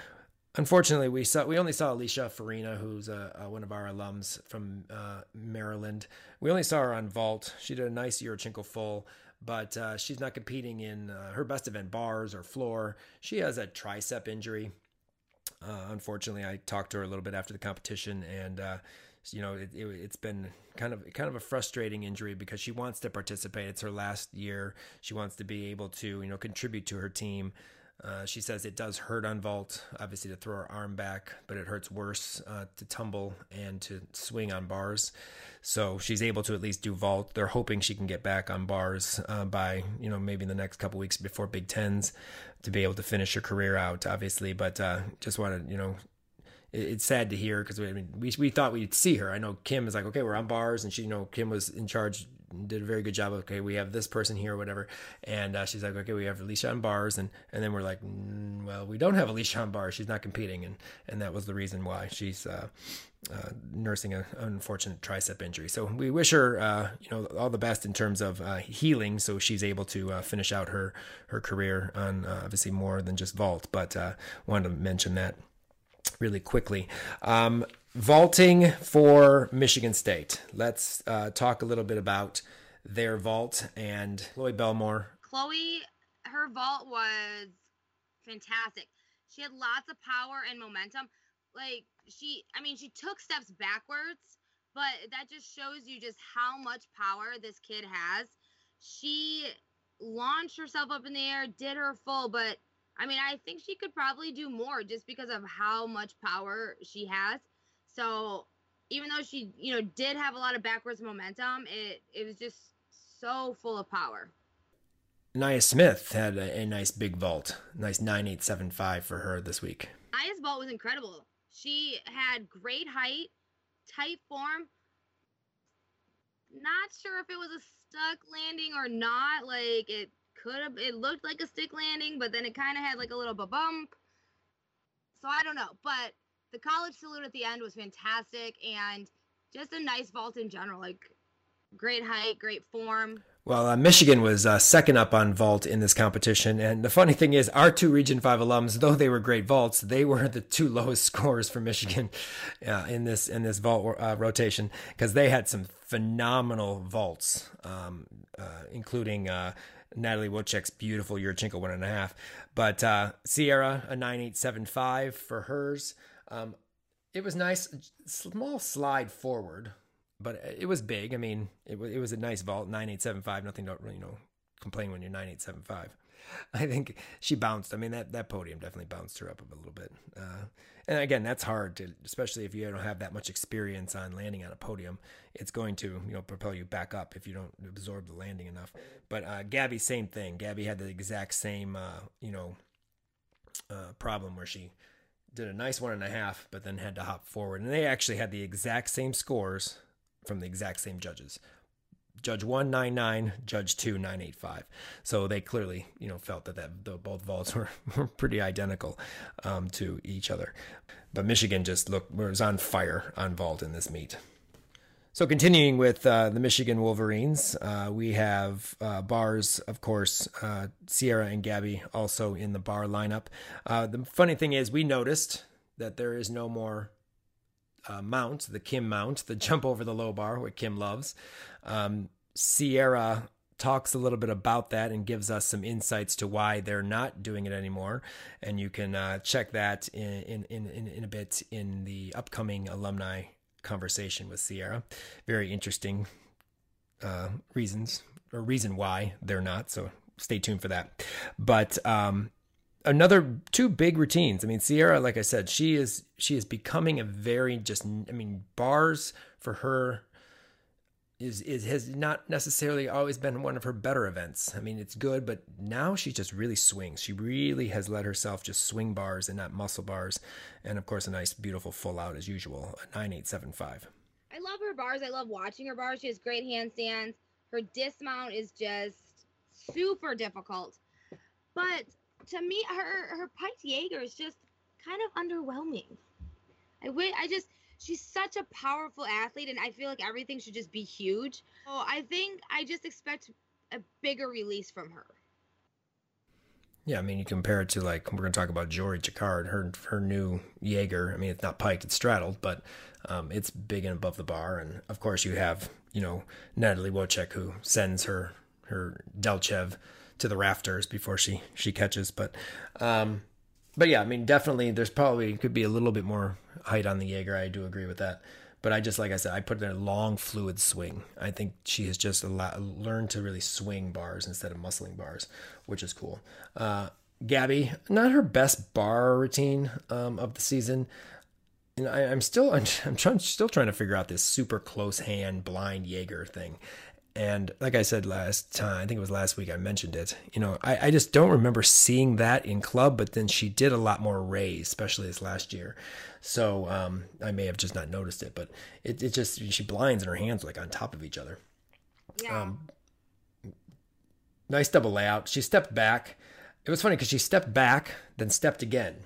unfortunately, we saw we only saw Alicia Farina, who's one of our alums from uh, Maryland. We only saw her on vault. She did a nice Yurchenko full but uh, she's not competing in uh, her best event bars or floor. She has a tricep injury. Uh, unfortunately, I talked to her a little bit after the competition, and uh, you know it, it, it's been kind of kind of a frustrating injury because she wants to participate. It's her last year. She wants to be able to you know contribute to her team. Uh, she says it does hurt on vault, obviously to throw her arm back, but it hurts worse uh, to tumble and to swing on bars. So she's able to at least do vault. They're hoping she can get back on bars uh, by you know maybe in the next couple weeks before Big Tens to be able to finish her career out, obviously. But uh, just wanted you know it's sad to hear because we, I mean, we we thought we'd see her. I know Kim is like, okay, we're on bars, and she, you know, Kim was in charge did a very good job. Okay, we have this person here, or whatever. And uh, she's like, okay, we have Alicia on bars, and and then we're like, mm, well, we don't have Alicia on bars. She's not competing, and and that was the reason why she's. Uh, uh, nursing an unfortunate tricep injury, so we wish her, uh, you know, all the best in terms of uh, healing, so she's able to uh, finish out her her career on obviously more than just vault. But wanted to mention that really quickly. Um, vaulting for Michigan State. Let's uh, talk a little bit about their vault and Chloe Belmore. Chloe, her vault was fantastic. She had lots of power and momentum. Like she, I mean, she took steps backwards, but that just shows you just how much power this kid has. She launched herself up in the air, did her full, but I mean, I think she could probably do more just because of how much power she has. So even though she, you know, did have a lot of backwards momentum, it it was just so full of power. Nia Smith had a, a nice big vault, nice nine eight seven five for her this week. Nia's vault was incredible. She had great height, tight form. Not sure if it was a stuck landing or not. Like it could have. It looked like a stick landing, but then it kind of had like a little bump. So I don't know, but the college salute at the end was fantastic and just a nice vault in general. Like great height, great form. Well, uh, Michigan was uh, second up on vault in this competition, and the funny thing is, our two Region Five alums, though they were great vaults, they were the two lowest scores for Michigan uh, in this in this vault uh, rotation because they had some phenomenal vaults, um, uh, including uh, Natalie Wojcik's beautiful Yurchenko one and a half, but Sierra a nine eight seven five for hers. Um, it was nice, small slide forward, but it was big. I mean, it was it was a nice vault, nine eight seven five. Nothing to you know complain when you're nine eight seven five. I think she bounced. I mean, that that podium definitely bounced her up a little bit. Uh, and again, that's hard to, especially if you don't have that much experience on landing on a podium. It's going to you know propel you back up if you don't absorb the landing enough. But uh, Gabby, same thing. Gabby had the exact same uh, you know uh, problem where she did a nice one and a half, but then had to hop forward. And they actually had the exact same scores from the exact same judges. Judge one nine nine, Judge two nine eight five. So they clearly, you know, felt that that the, both vaults were, were pretty identical um, to each other. But Michigan just looked was on fire on vault in this meet. So continuing with uh, the Michigan Wolverines, uh, we have uh, bars, of course, uh, Sierra and Gabby also in the bar lineup. Uh, the funny thing is, we noticed that there is no more uh, mount, the Kim mount, the jump over the low bar, what Kim loves. Um, Sierra talks a little bit about that and gives us some insights to why they're not doing it anymore. And you can check that in, in, in, in a bit in the upcoming alumni conversation with Sierra. Very interesting uh, reasons or reason why they're not. So stay tuned for that. But um, another two big routines. I mean, Sierra, like I said, she is she is becoming a very just. I mean, bars for her is is has not necessarily always been one of her better events. I mean, it's good, but now she just really swings. She really has let herself just swing bars and not muscle bars, and of course, a nice, beautiful full out as usual, a nine eight seven five. I love her bars. I love watching her bars. She has great handstands. Her dismount is just super difficult, but to me, her her Pike Jaeger is just kind of underwhelming. I wait. I just she's such a powerful athlete, and I feel like everything should just be huge. So I think I just expect a bigger release from her. Yeah, I mean, you compare it to like we're going to talk about Jory Chicard, her her new Jaeger. I mean, it's not piked, it's straddled, but um, it's big and above the bar. And of course, you have you know Natalie Wojcik who sends her her Delchev to the rafters before she she catches. But um, but yeah, I mean, definitely, there's probably could be a little bit more height on the Jaeger. I do agree with that. But I just like I said, I put in a long fluid swing. I think she has just learned to really swing bars instead of muscling bars, which is cool. Uh, Gabby, not her best bar routine um, of the season. I, am still I'm, I'm trying, still trying to figure out this super close hand blind Jaeger thing. And like I said last time, I think it was last week I mentioned it. You know, I, I just don't remember seeing that in club, but then she did a lot more raise, especially this last year. So um, I may have just not noticed it, but it, it just, she blinds and her hands like on top of each other. Yeah. Um, nice double layout. She stepped back. It was funny because she stepped back, then stepped again.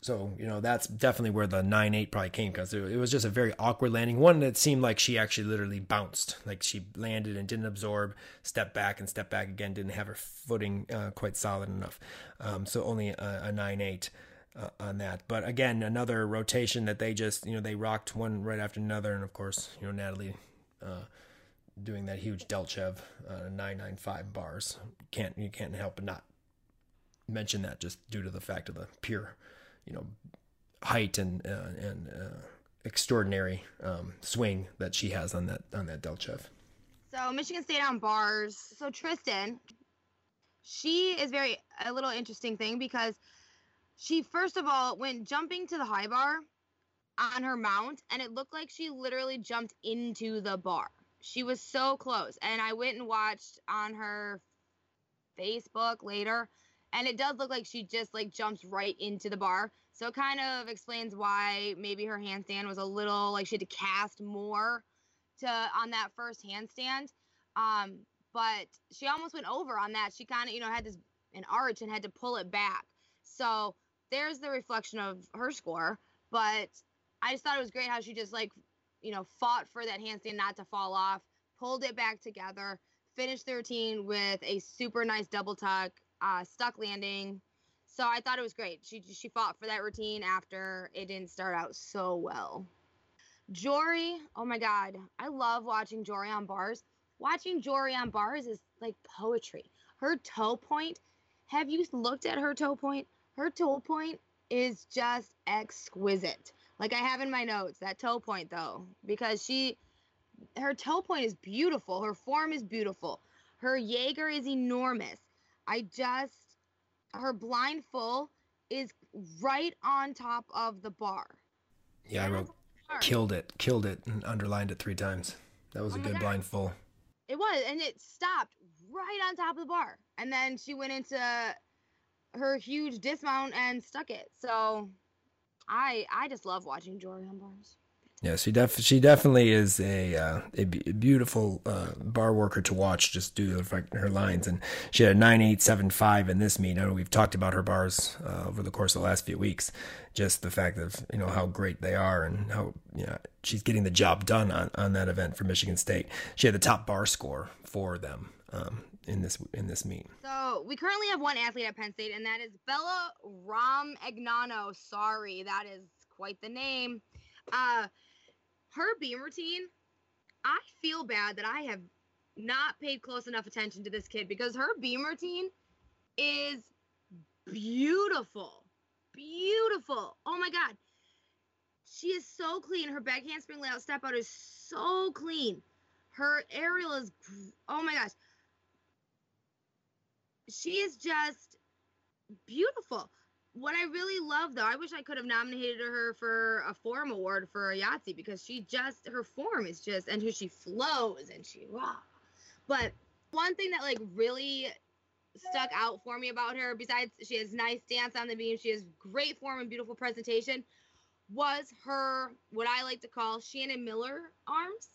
So, you know, that's definitely where the 9 8 probably came because it was just a very awkward landing. One that seemed like she actually literally bounced. Like she landed and didn't absorb, stepped back and stepped back again, didn't have her footing uh, quite solid enough. Um, so only a, a 9 8 uh, on that. But again, another rotation that they just, you know, they rocked one right after another. And of course, you know, Natalie uh, doing that huge Delchev uh, 995 bars. Can't, you can't help but not mention that just due to the fact of the pure you know height and uh, and uh, extraordinary um, swing that she has on that on that Delchev. So Michigan State on bars. So Tristan, she is very a little interesting thing because she first of all went jumping to the high bar on her mount and it looked like she literally jumped into the bar. She was so close and I went and watched on her Facebook later and it does look like she just like jumps right into the bar. So it kind of explains why maybe her handstand was a little like she had to cast more to on that first handstand. Um, but she almost went over on that. She kind of you know had this an arch and had to pull it back. So there's the reflection of her score. But I just thought it was great how she just like you know fought for that handstand not to fall off, pulled it back together, finished the routine with a super nice double tuck uh, stuck landing. So I thought it was great. She she fought for that routine after it didn't start out so well. Jory, oh my god, I love watching Jory on bars. Watching Jory on bars is like poetry. Her toe point, have you looked at her toe point? Her toe point is just exquisite. Like I have in my notes that toe point though, because she her toe point is beautiful. Her form is beautiful. Her Jaeger is enormous. I just her blind full is right on top of the bar. Yeah, I wrote killed it, killed it, and underlined it three times. That was oh a good God. blind full. It was, and it stopped right on top of the bar, and then she went into her huge dismount and stuck it. So, I I just love watching Jory on bars. Yeah, she def she definitely is a uh, a beautiful uh, bar worker to watch, just due to the fact her lines. And she had a nine eight seven five in this meet. I know we've talked about her bars uh, over the course of the last few weeks. Just the fact of you know how great they are and how you know she's getting the job done on, on that event for Michigan State. She had the top bar score for them um, in this in this meet. So we currently have one athlete at Penn State, and that is Bella Romagnano. Sorry, that is quite the name. Uh, her beam routine, I feel bad that I have not paid close enough attention to this kid because her beam routine is beautiful. Beautiful. Oh my God. She is so clean. Her back handspring layout step out is so clean. Her aerial is, oh my gosh. She is just beautiful. What I really love, though, I wish I could have nominated her for a form award for a Yahtzee because she just, her form is just, and who she flows and she, wow. But one thing that like really stuck out for me about her, besides she has nice dance on the beam, she has great form and beautiful presentation, was her what I like to call Shannon Miller arms.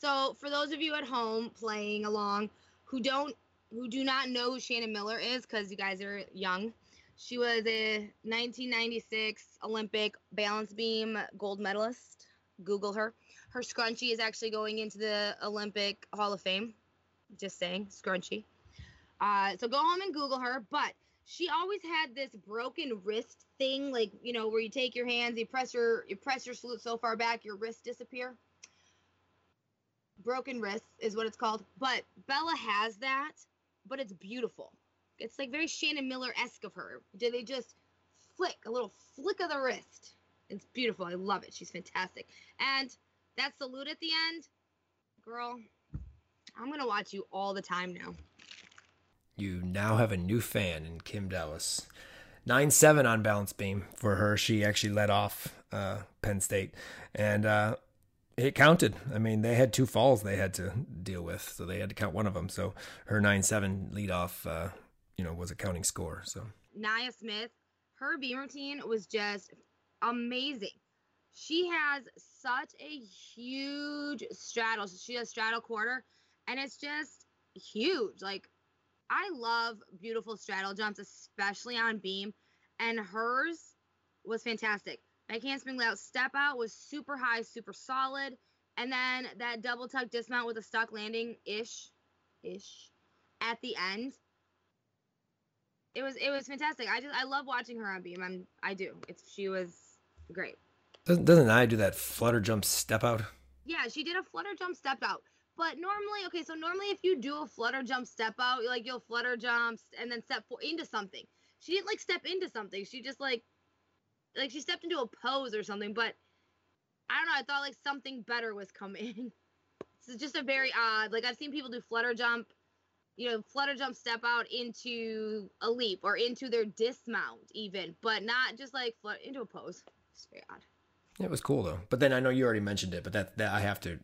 So for those of you at home playing along who don't who do not know who Shannon Miller is, because you guys are young, she was a 1996 Olympic balance beam gold medalist. Google her. Her scrunchie is actually going into the Olympic Hall of Fame. Just saying, scrunchie. Uh, so go home and Google her. But she always had this broken wrist thing, like you know, where you take your hands, you press your you press your salute so far back, your wrists disappear. Broken wrists is what it's called. But Bella has that, but it's beautiful. It's like very Shannon Miller esque of her. Did they just flick a little flick of the wrist? It's beautiful. I love it. She's fantastic. And that salute at the end, girl, I'm gonna watch you all the time now. You now have a new fan in Kim Dallas. 9 7 on balance beam for her. She actually led off uh, Penn State. And uh, it counted. I mean, they had two falls they had to deal with, so they had to count one of them. So her 9 7 lead off, uh, you know, was a counting score. So Nia Smith, her beam routine was just amazing. She has such a huge straddle. She has straddle quarter, and it's just huge. Like I love beautiful straddle jumps, especially on beam, and hers was fantastic. Back handspring layout step out was super high, super solid, and then that double tuck dismount with a stuck landing ish, ish, at the end. It was it was fantastic. I just I love watching her on beam. I'm I do. It's she was great. Doesn't doesn't I do that flutter jump step out? Yeah, she did a flutter jump step out. But normally, okay, so normally if you do a flutter jump step out, like you'll flutter jumps and then step into something. She didn't like step into something. She just like like she stepped into a pose or something, but I don't know, I thought like something better was coming. it's just a very odd. Like I've seen people do flutter jump, you know, flutter jump step out into a leap or into their dismount even, but not just like flut into a pose. It's very odd. It was cool though. But then I know you already mentioned it, but that, that I have to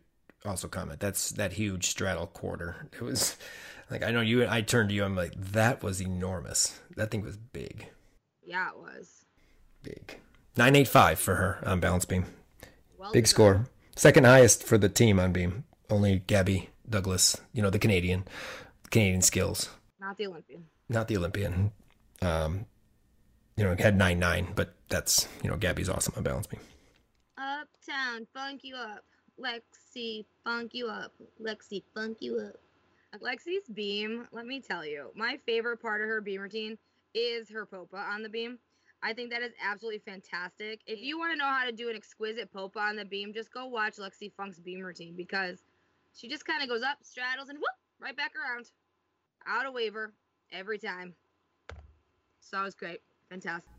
also comment. That's that huge straddle quarter. It was like I know you. I turned to you. I'm like that was enormous. That thing was big. Yeah, it was big. Nine eight five for her on balance beam. Well big done. score. Second highest for the team on beam. Only Gabby Douglas. You know the Canadian. Canadian skills. Not the Olympian. Not the Olympian. Um, you know, had nine nine, but that's you know Gabby's awesome on balance beam. Uptown, funk you up. Lexi, funk you up. Lexi, funk you up. Lexi's beam, let me tell you, my favorite part of her beam routine is her popa on the beam. I think that is absolutely fantastic. If you want to know how to do an exquisite popa on the beam, just go watch Lexi Funk's beam routine because she just kind of goes up, straddles, and whoop, right back around. Out of waiver every time. So it was great. Fantastic.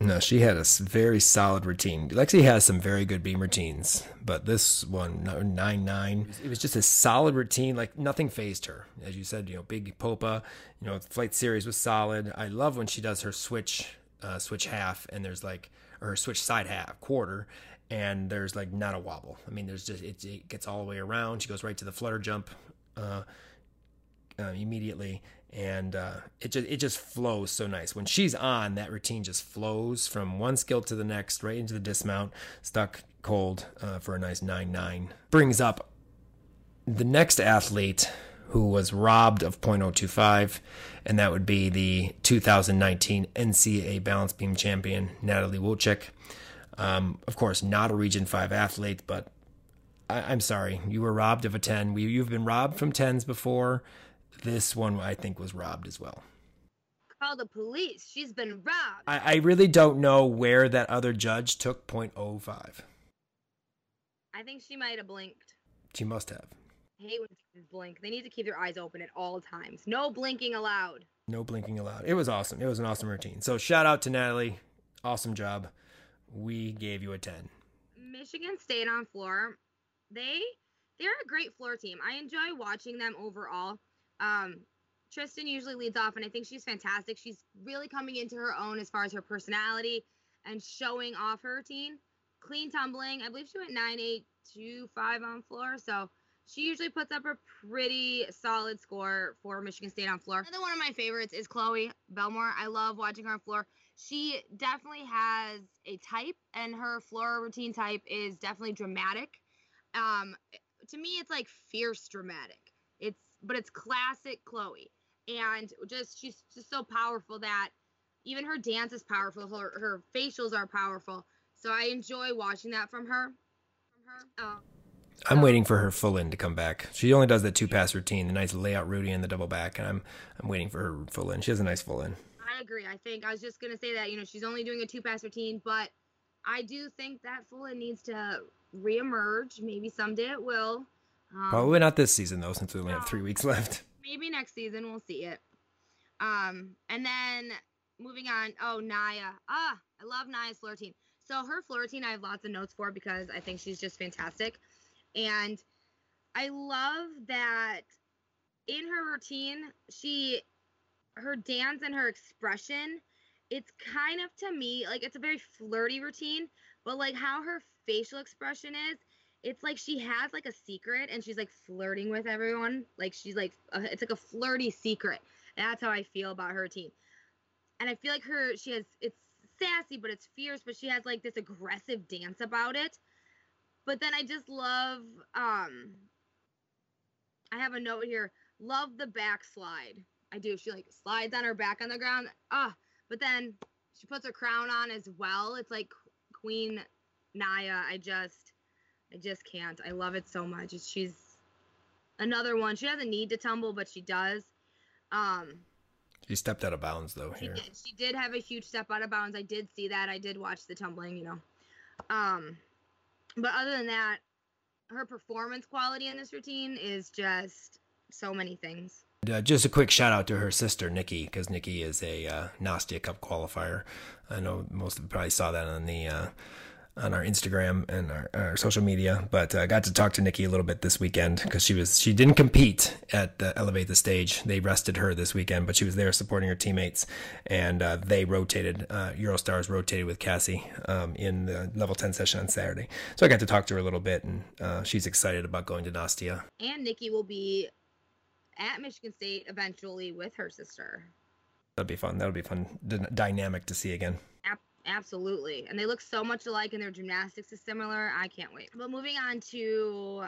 No, she had a very solid routine. Lexi has some very good beam routines, but this one nine nine, it was just a solid routine. Like nothing phased her, as you said. You know, big popa. You know, the flight series was solid. I love when she does her switch, uh, switch half, and there's like or her switch side half quarter, and there's like not a wobble. I mean, there's just it, it gets all the way around. She goes right to the flutter jump. Uh, uh, immediately, and uh, it just it just flows so nice. When she's on, that routine just flows from one skill to the next, right into the dismount, stuck cold uh, for a nice nine nine. Brings up the next athlete who was robbed of .025, and that would be the 2019 NCAA balance beam champion Natalie Wojcik. Um, of course, not a Region Five athlete, but I, am sorry, you were robbed of a 10. We, you've been robbed from 10s before. This one, I think, was robbed as well. Call the police. She's been robbed. I, I really don't know where that other judge took .05. I think she might have blinked. She must have. I hate when teachers blink. They need to keep their eyes open at all times. No blinking allowed. No blinking allowed. It was awesome. It was an awesome routine. So shout out to Natalie. Awesome job. We gave you a 10. Michigan State on floor. They they're a great floor team. I enjoy watching them overall. Um, Tristan usually leads off, and I think she's fantastic. She's really coming into her own as far as her personality and showing off her routine. Clean tumbling. I believe she went 9 8 2 5 on floor. So she usually puts up a pretty solid score for Michigan State on floor. Another one of my favorites is Chloe Belmore. I love watching her on floor. She definitely has a type, and her floor routine type is definitely dramatic. Um, to me, it's like fierce dramatic. But it's classic Chloe, and just she's just so powerful that even her dance is powerful. Her her facials are powerful. So I enjoy watching that from her. From her. Um, I'm waiting for her full in to come back. She only does that two pass routine, the nice layout Rudy and the double back, and I'm I'm waiting for her full in. She has a nice full in. I agree. I think I was just gonna say that you know she's only doing a two pass routine, but I do think that full in needs to reemerge. Maybe someday it will. Um, Probably not this season though, since we only no, have three weeks left. Maybe next season we'll see it. Um, and then moving on. Oh, Naya. Ah, I love Naya's floor routine. So her floor routine, I have lots of notes for because I think she's just fantastic. And I love that in her routine, she her dance and her expression, it's kind of to me like it's a very flirty routine, but like how her facial expression is, it's like she has like a secret and she's like flirting with everyone. Like she's like a, it's like a flirty secret. That's how I feel about her team. And I feel like her she has it's sassy but it's fierce, but she has like this aggressive dance about it but then I just love um I have a note here. Love the backslide. I do. She like slides on her back on the ground. Ah, but then she puts her crown on as well. It's like Queen Naya. I just I just can't. I love it so much. She's another one. She doesn't need to tumble, but she does. Um she stepped out of bounds though she here. Did. She did have a huge step out of bounds. I did see that. I did watch the tumbling, you know. Um but other than that, her performance quality in this routine is just so many things. Uh, just a quick shout out to her sister Nikki because Nikki is a uh, Nastia Cup qualifier. I know most of you probably saw that on the uh, on our Instagram and our, our social media. But I uh, got to talk to Nikki a little bit this weekend because she was she didn't compete at the Elevate the Stage. They rested her this weekend, but she was there supporting her teammates, and uh, they rotated. Uh, Eurostars rotated with Cassie um, in the level ten session on Saturday. So I got to talk to her a little bit, and uh, she's excited about going to Nastia. And Nikki will be at Michigan State eventually with her sister. That'd be fun. That'll be fun d- dynamic to see again. Absolutely. And they look so much alike and their gymnastics is similar. I can't wait. But moving on to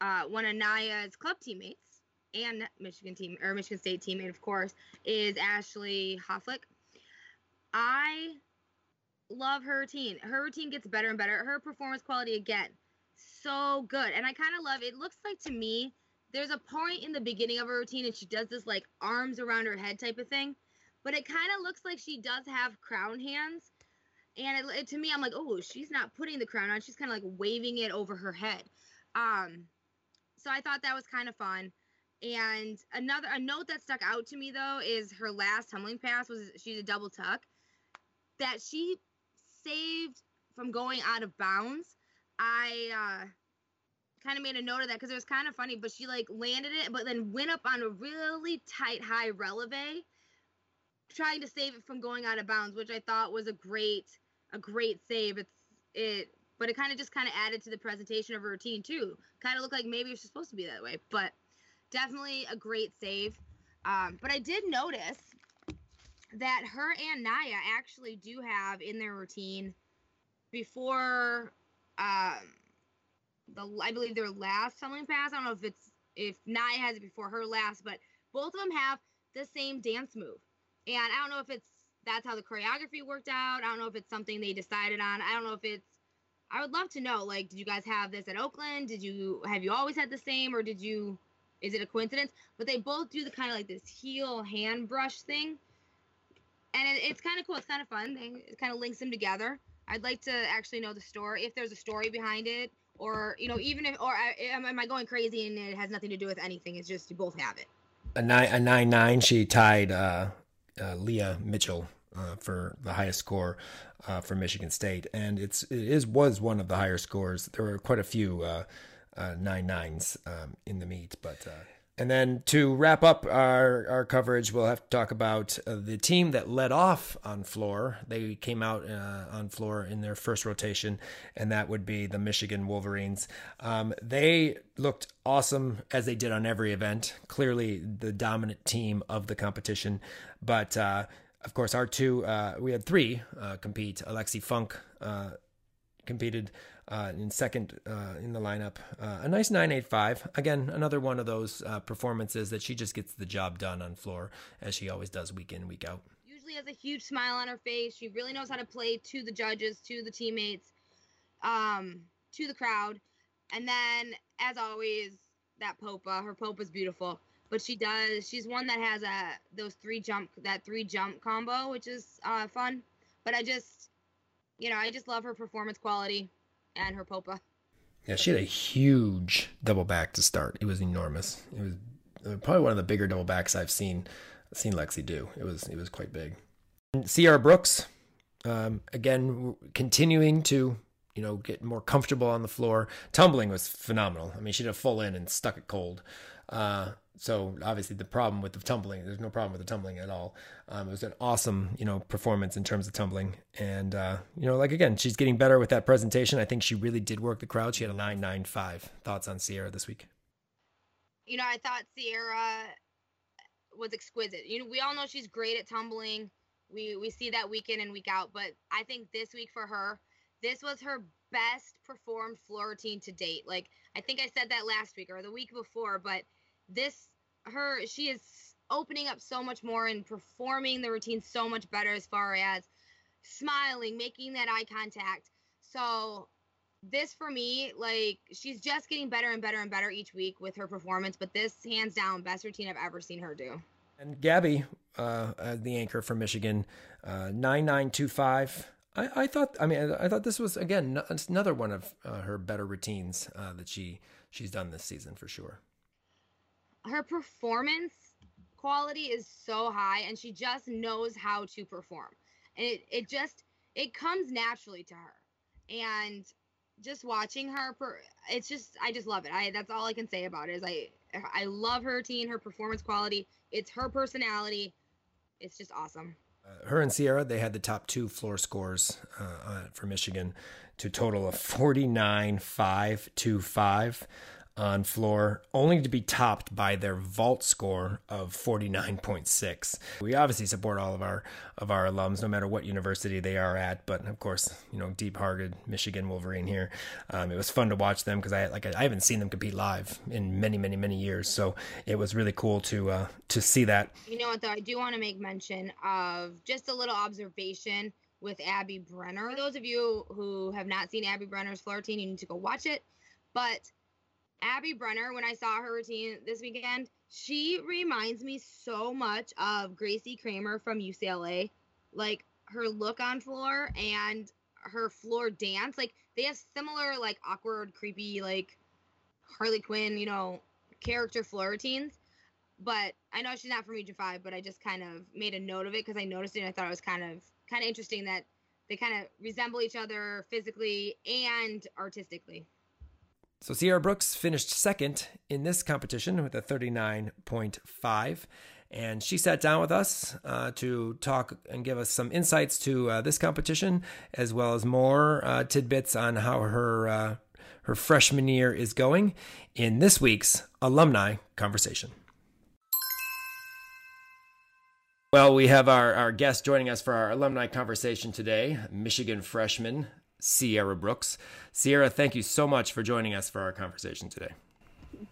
uh, one of Naya's club teammates and Michigan team or Michigan State teammate, of course, is Ashley Hofflick. I love her routine. Her routine gets better and better. Her performance quality again, so good. And I kind of love it. Looks like to me, there's a point in the beginning of her routine and she does this like arms around her head type of thing but it kind of looks like she does have crown hands. And it, it, to me, I'm like, oh, she's not putting the crown on. She's kind of like waving it over her head. Um, so I thought that was kind of fun. And another a note that stuck out to me though is her last tumbling pass was she did a double tuck that she saved from going out of bounds. I uh, kind of made a note of that because it was kind of funny, but she like landed it, but then went up on a really tight high releve trying to save it from going out of bounds, which I thought was a great a great save. It's it but it kind of just kind of added to the presentation of her routine too. Kind of looked like maybe it's supposed to be that way, but definitely a great save. Um, but I did notice that her and Naya actually do have in their routine before um, the I believe their last tumbling pass. I don't know if it's if Naya has it before her last, but both of them have the same dance move. And I don't know if it's that's how the choreography worked out. I don't know if it's something they decided on. I don't know if it's I would love to know like did you guys have this at Oakland? Did you have you always had the same or did you is it a coincidence? But they both do the kind of like this heel hand brush thing. And it, it's kind of cool. It's kind of fun. They, it kind of links them together. I'd like to actually know the story if there's a story behind it or you know, even if or am, am I going crazy and it has nothing to do with anything? It's just you both have it. A nine, a nine nine. She tied uh, uh, Leah Mitchell uh, for the highest score uh, for Michigan State, and it's it is was one of the higher scores. There were quite a few uh, uh, nine nines um, in the meet, but. Uh, and then to wrap up our, our coverage, we'll have to talk about uh, the team that led off on floor. They came out on floor in their first rotation, and that would be the Michigan Wolverines. Um, they looked awesome as they did on every event. Clearly, the dominant team of the competition. But uh, of course, our two, uh, we had three uh, compete. Alexi Funk uh, competed uh, in second in the lineup. A nice 985. Again, another one of those performances that she just gets the job done on floor as she always does week in, week out. Usually has a huge smile on her face. She really knows how to play to the judges, to the teammates, um, to the crowd. And then, as always, that Popa. Her Popa's beautiful. But she does. She's one that has a those three jump that three jump combo, which is uh, fun. But I just, you know, I just love her performance quality and her popa. Yeah, she had a huge double back to start. It was enormous. It was uh, probably one of the bigger double backs I've seen seen Lexi do. It was it was quite big. Sierra Brooks, um, again, continuing to you know get more comfortable on the floor. Tumbling was phenomenal. I mean, she did a full in and stuck it cold. Uh, so obviously the problem with the tumbling, there's no problem with the tumbling at all. Um, it was an awesome, you know, performance in terms of tumbling. And, uh, you know, like again, she's getting better with that presentation. I think she really did work the crowd. She had a 995. Thoughts on Sierra this week? You know, I thought Sierra was exquisite. You know, we all know she's great at tumbling. We we see that week in and week out, but I think this week for her, this was her best performed floor routine to date. Like I think I said that last week or the week before, but this her she is opening up so much more and performing the routine so much better as far as smiling, making that eye contact. So this for me, like she's just getting better and better and better each week with her performance. But this, hands down, best routine I've ever seen her do. And Gabby, uh, the anchor from Michigan, uh, nine nine two five. I, I thought. I mean, I thought this was again another one of uh, her better routines uh, that she she's done this season for sure her performance quality is so high and she just knows how to perform. And it, it just it comes naturally to her. And just watching her per, it's just I just love it. I that's all I can say about it is I I love her routine, her performance quality. It's her personality. It's just awesome. Uh, her and Sierra, they had the top two floor scores uh, uh, for Michigan to total of 49 5 2 5 on floor, only to be topped by their vault score of 49.6. We obviously support all of our of our alums, no matter what university they are at. But of course, you know, deep-hearted Michigan Wolverine here. Um, it was fun to watch them because I like I haven't seen them compete live in many, many, many years. So it was really cool to uh, to see that. You know what though, I do want to make mention of just a little observation with Abby Brenner. For those of you who have not seen Abby Brenner's floor routine, you need to go watch it. But Abby Brenner, when I saw her routine this weekend, she reminds me so much of Gracie Kramer from UCLA. Like her look on floor and her floor dance. Like they have similar, like awkward, creepy, like Harley Quinn, you know, character floor routines. But I know she's not from Region Five, but I just kind of made a note of it because I noticed it and I thought it was kind of kind of interesting that they kind of resemble each other physically and artistically. So Sierra Brooks finished second in this competition with a 39.5. And she sat down with us uh, to talk and give us some insights to uh, this competition, as well as more uh, tidbits on how her uh, her freshman year is going in this week's alumni conversation. Well, we have our, our guest joining us for our alumni conversation today, Michigan freshman Sierra Brooks. Sierra, thank you so much for joining us for our conversation today.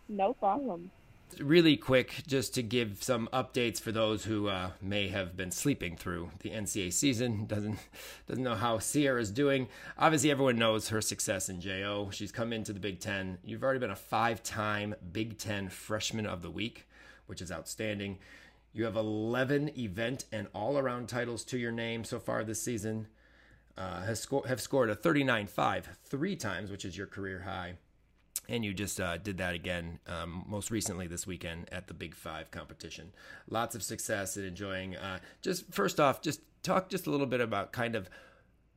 No problem. Really quick, just to give some updates for those who uh, may have been sleeping through the NCAA season, doesn't doesn't know how Sierra's doing. Obviously, everyone knows her success in JO. She's come into the Big Ten. You've already been a five-time Big Ten Freshman of the Week, which is outstanding. You have 11 event and all-around titles to your name so far this season. Uh, has sco- have scored a 39-5 three times, which is your career high. And you just uh, did that again um, most recently this weekend at the Big Five competition. Lots of success and enjoying. Uh, just first off, just talk just a little bit about kind of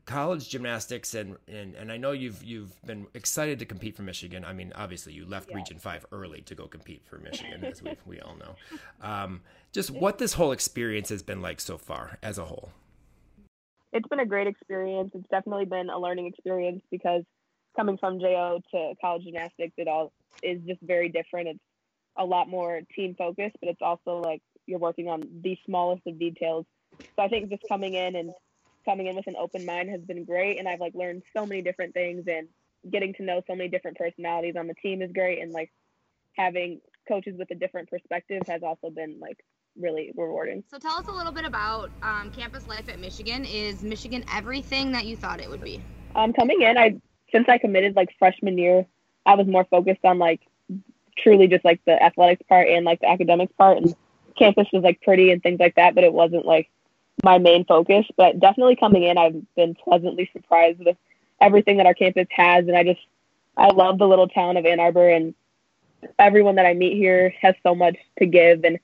college gymnastics and, and and I know you've you've been excited to compete for Michigan. I mean, obviously you left. Region Five early to go compete for Michigan, as we we all know. Um, just what this whole experience has been like so far as a whole. It's been a great experience. It's definitely been a learning experience because coming from JO to college gymnastics, it all is just very different. It's a lot more team focused, but it's also like you're working on the smallest of details. So I think just coming in and coming in with an open mind has been great and I've like learned so many different things and getting to know so many different personalities on the team is great and like having coaches with a different perspective has also been like really rewarding. So tell us a little bit about um, campus life at Michigan. Is Michigan everything that you thought it would be? Um, coming in, I since I committed like freshman year, I was more focused on like truly just like the athletics part and like the academics part, and campus was like pretty and things like that, but it wasn't like my main focus. But definitely coming in, I've been pleasantly surprised with everything that our campus has, and I just I love the little town of Ann Arbor, and everyone that I meet here has so much to give, and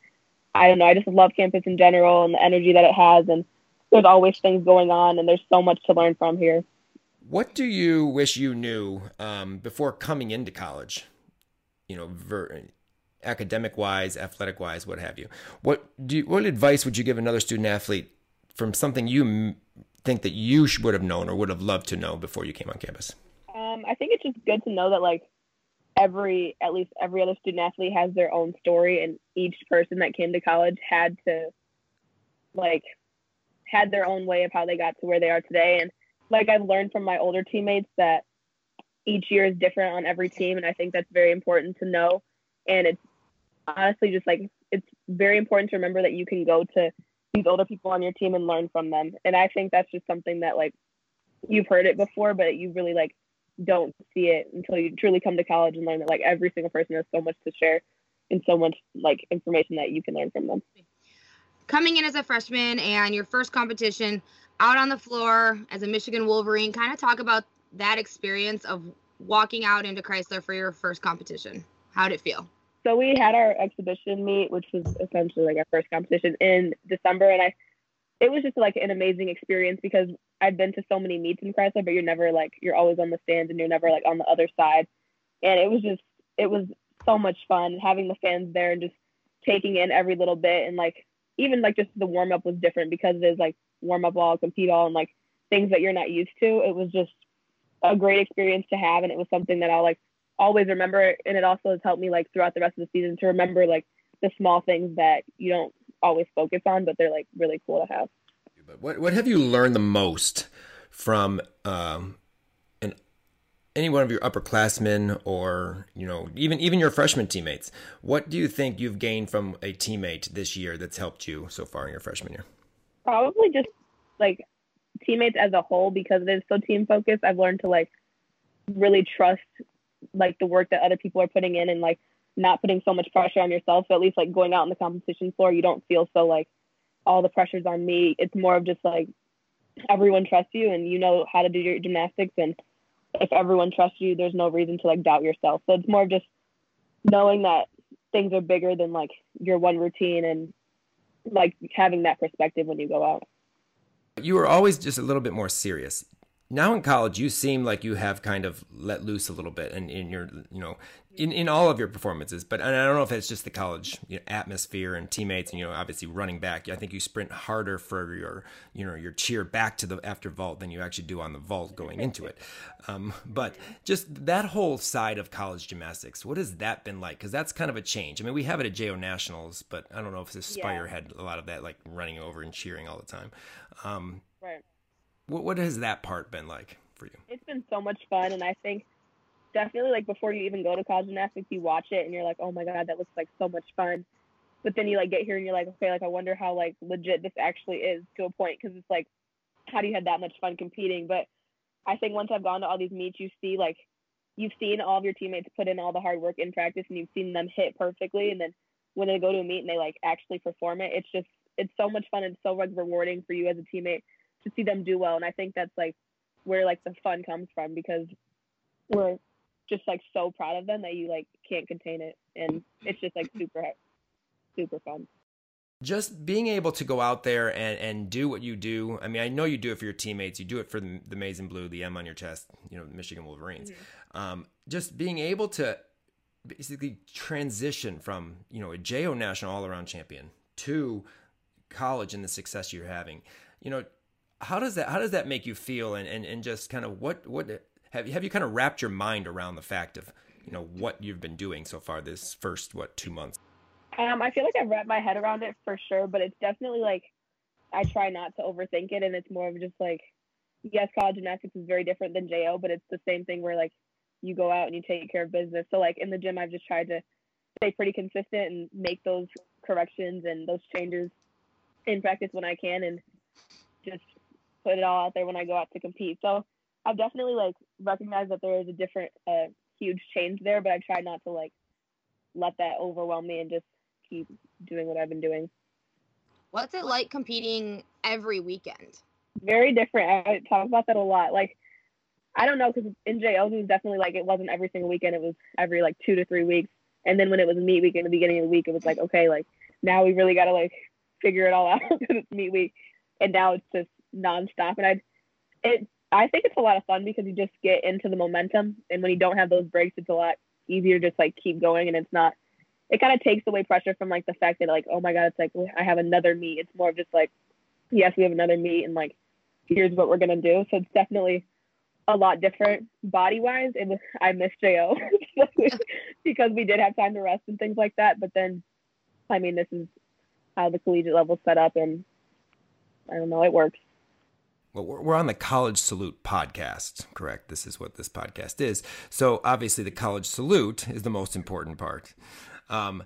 I don't know, I just love campus in general and the energy that it has, and there's always things going on, and there's so much to learn from here. What do you wish you knew um, before coming into college? You know, ver- academic wise, athletic wise, what have you. What do you, what advice would you give another student athlete from something you m- think that you would have known or would have loved to know before you came on campus? Um, I think it's just good to know that like every at least every other student athlete has their own story and each person that came to college had to like had their own way of how they got to where they are today. And like I've learned from my older teammates that each year is different on every team and I think that's very important to know. And it's honestly just like it's very important to remember that you can go to these older people on your team and learn from them. And I think that's just something that like you've heard it before but you really like don't see it until you truly come to college and learn that like every single person has so much to share and so much like information that you can learn from them. Coming in as a freshman and your first competition out on the floor as a Michigan Wolverine, kind of talk about that experience of walking out into Chrysler for your first competition. How did it feel? So we had our exhibition meet, which was essentially like our first competition in December, and I it was just like an amazing experience because I've been to so many meets in Chrysler, but you're never like you're always on the stands and you're never like on the other side. And it was just it was so much fun having the fans there and just taking in every little bit and like even like just the warm up was different because there's like warm up all, compete all, and like things that you're not used to. It was just a great experience to have, and it was something that I'll like always remember. And it also has helped me like throughout the rest of the season to remember like the small things that you don't always focus on, but they're like really cool to have. But what what have you learned the most from um, an any one of your upperclassmen or you know even even your freshman teammates? What do you think you've gained from a teammate this year that's helped you so far in your freshman year? Probably just like teammates as a whole because it is so team focused. I've learned to like really trust like the work that other people are putting in and like not putting so much pressure on yourself. At least like going out on the competition floor, you don't feel so like all the pressure's on me. It's more of just like everyone trusts you and you know how to do your gymnastics and if everyone trusts you, there's no reason to like doubt yourself. So it's more of just knowing that things are bigger than like your one routine and like having that perspective when you go out. You were always just a little bit more serious now in college you seem like you have kind of let loose a little bit in, in your you know in, in all of your performances but i don't know if it's just the college you know, atmosphere and teammates and you know obviously running back. I think you sprint harder for your you know your cheer back to the after vault than you actually do on the vault going into it. Um, but just that whole side of college gymnastics what has that been like? Because that's kind of a change. I mean we have it at jo nationals but i don't know if aspire yeah. had a lot of that like running over and cheering all the time. Um, right what what has that part been like for you? It's been so much fun, and I think definitely like before you even go to college gymnastics, you watch it and you're like, oh my god, that looks like so much fun. But then you like get here and you're like, okay, like I wonder how like legit this actually is to a point because it's like, how do you have that much fun competing? But I think once I've gone to all these meets, you see like you've seen all of your teammates put in all the hard work in practice and you've seen them hit perfectly, and then when they go to a meet and they like actually perform it, it's just it's so much fun and so like rewarding for you as a teammate to see them do well. And I think that's like where like the fun comes from because we're just like so proud of them that you like can't contain it and it's just like super super fun just being able to go out there and, and do what you do. I mean, I know you do it for your teammates. You do it for the, the maize and blue, the M on your chest, you know, Michigan Wolverines. Mm-hmm. Um, just being able to basically transition from, you know, a JO national all around champion to college and the success you're having. You know, how does that how does that make you feel and, and, and just kind of what what have you have you kind of wrapped your mind around the fact of, you know, what you've been doing so far this first what two months? Um, I feel like I've wrapped my head around it for sure, but it's definitely like I try not to overthink it, and it's more of just like, yes, college gymnastics is very different than JO, but it's the same thing where like you go out and you take care of business. So like in the gym, I've just tried to stay pretty consistent and make those corrections and those changes in practice when I can, and just put it all out there when I go out to compete. So I've definitely like recognized that there is a different, uh, huge change there, but I've tried not to like let that overwhelm me and just keep doing what I've been doing. What's it like competing every weekend? Very different. I talk about that a lot. Like, I don't know because in JOs it was definitely like it wasn't every single weekend. It was every like two to three weeks. And then when it was meet week in the beginning of the week, it was like okay, like now we really got to like figure it all out because it's meet week. And now it's just nonstop. And I, it, I think it's a lot of fun because you just get into the momentum. And when you don't have those breaks, it's a lot easier to just like keep going. And it's not it kind of takes away pressure from like the fact that like oh my god it's like I have another meet. It's more of just like yes we have another meet and like here's what we're gonna do. So it's definitely a lot different body wise. And I miss Jo because we did have time to rest and things like that. But then I mean this is how the collegiate level set up and I don't know it works. Well, we're on the College Salute podcast, correct? This is what this podcast is. So obviously, the College Salute is the most important part. Um,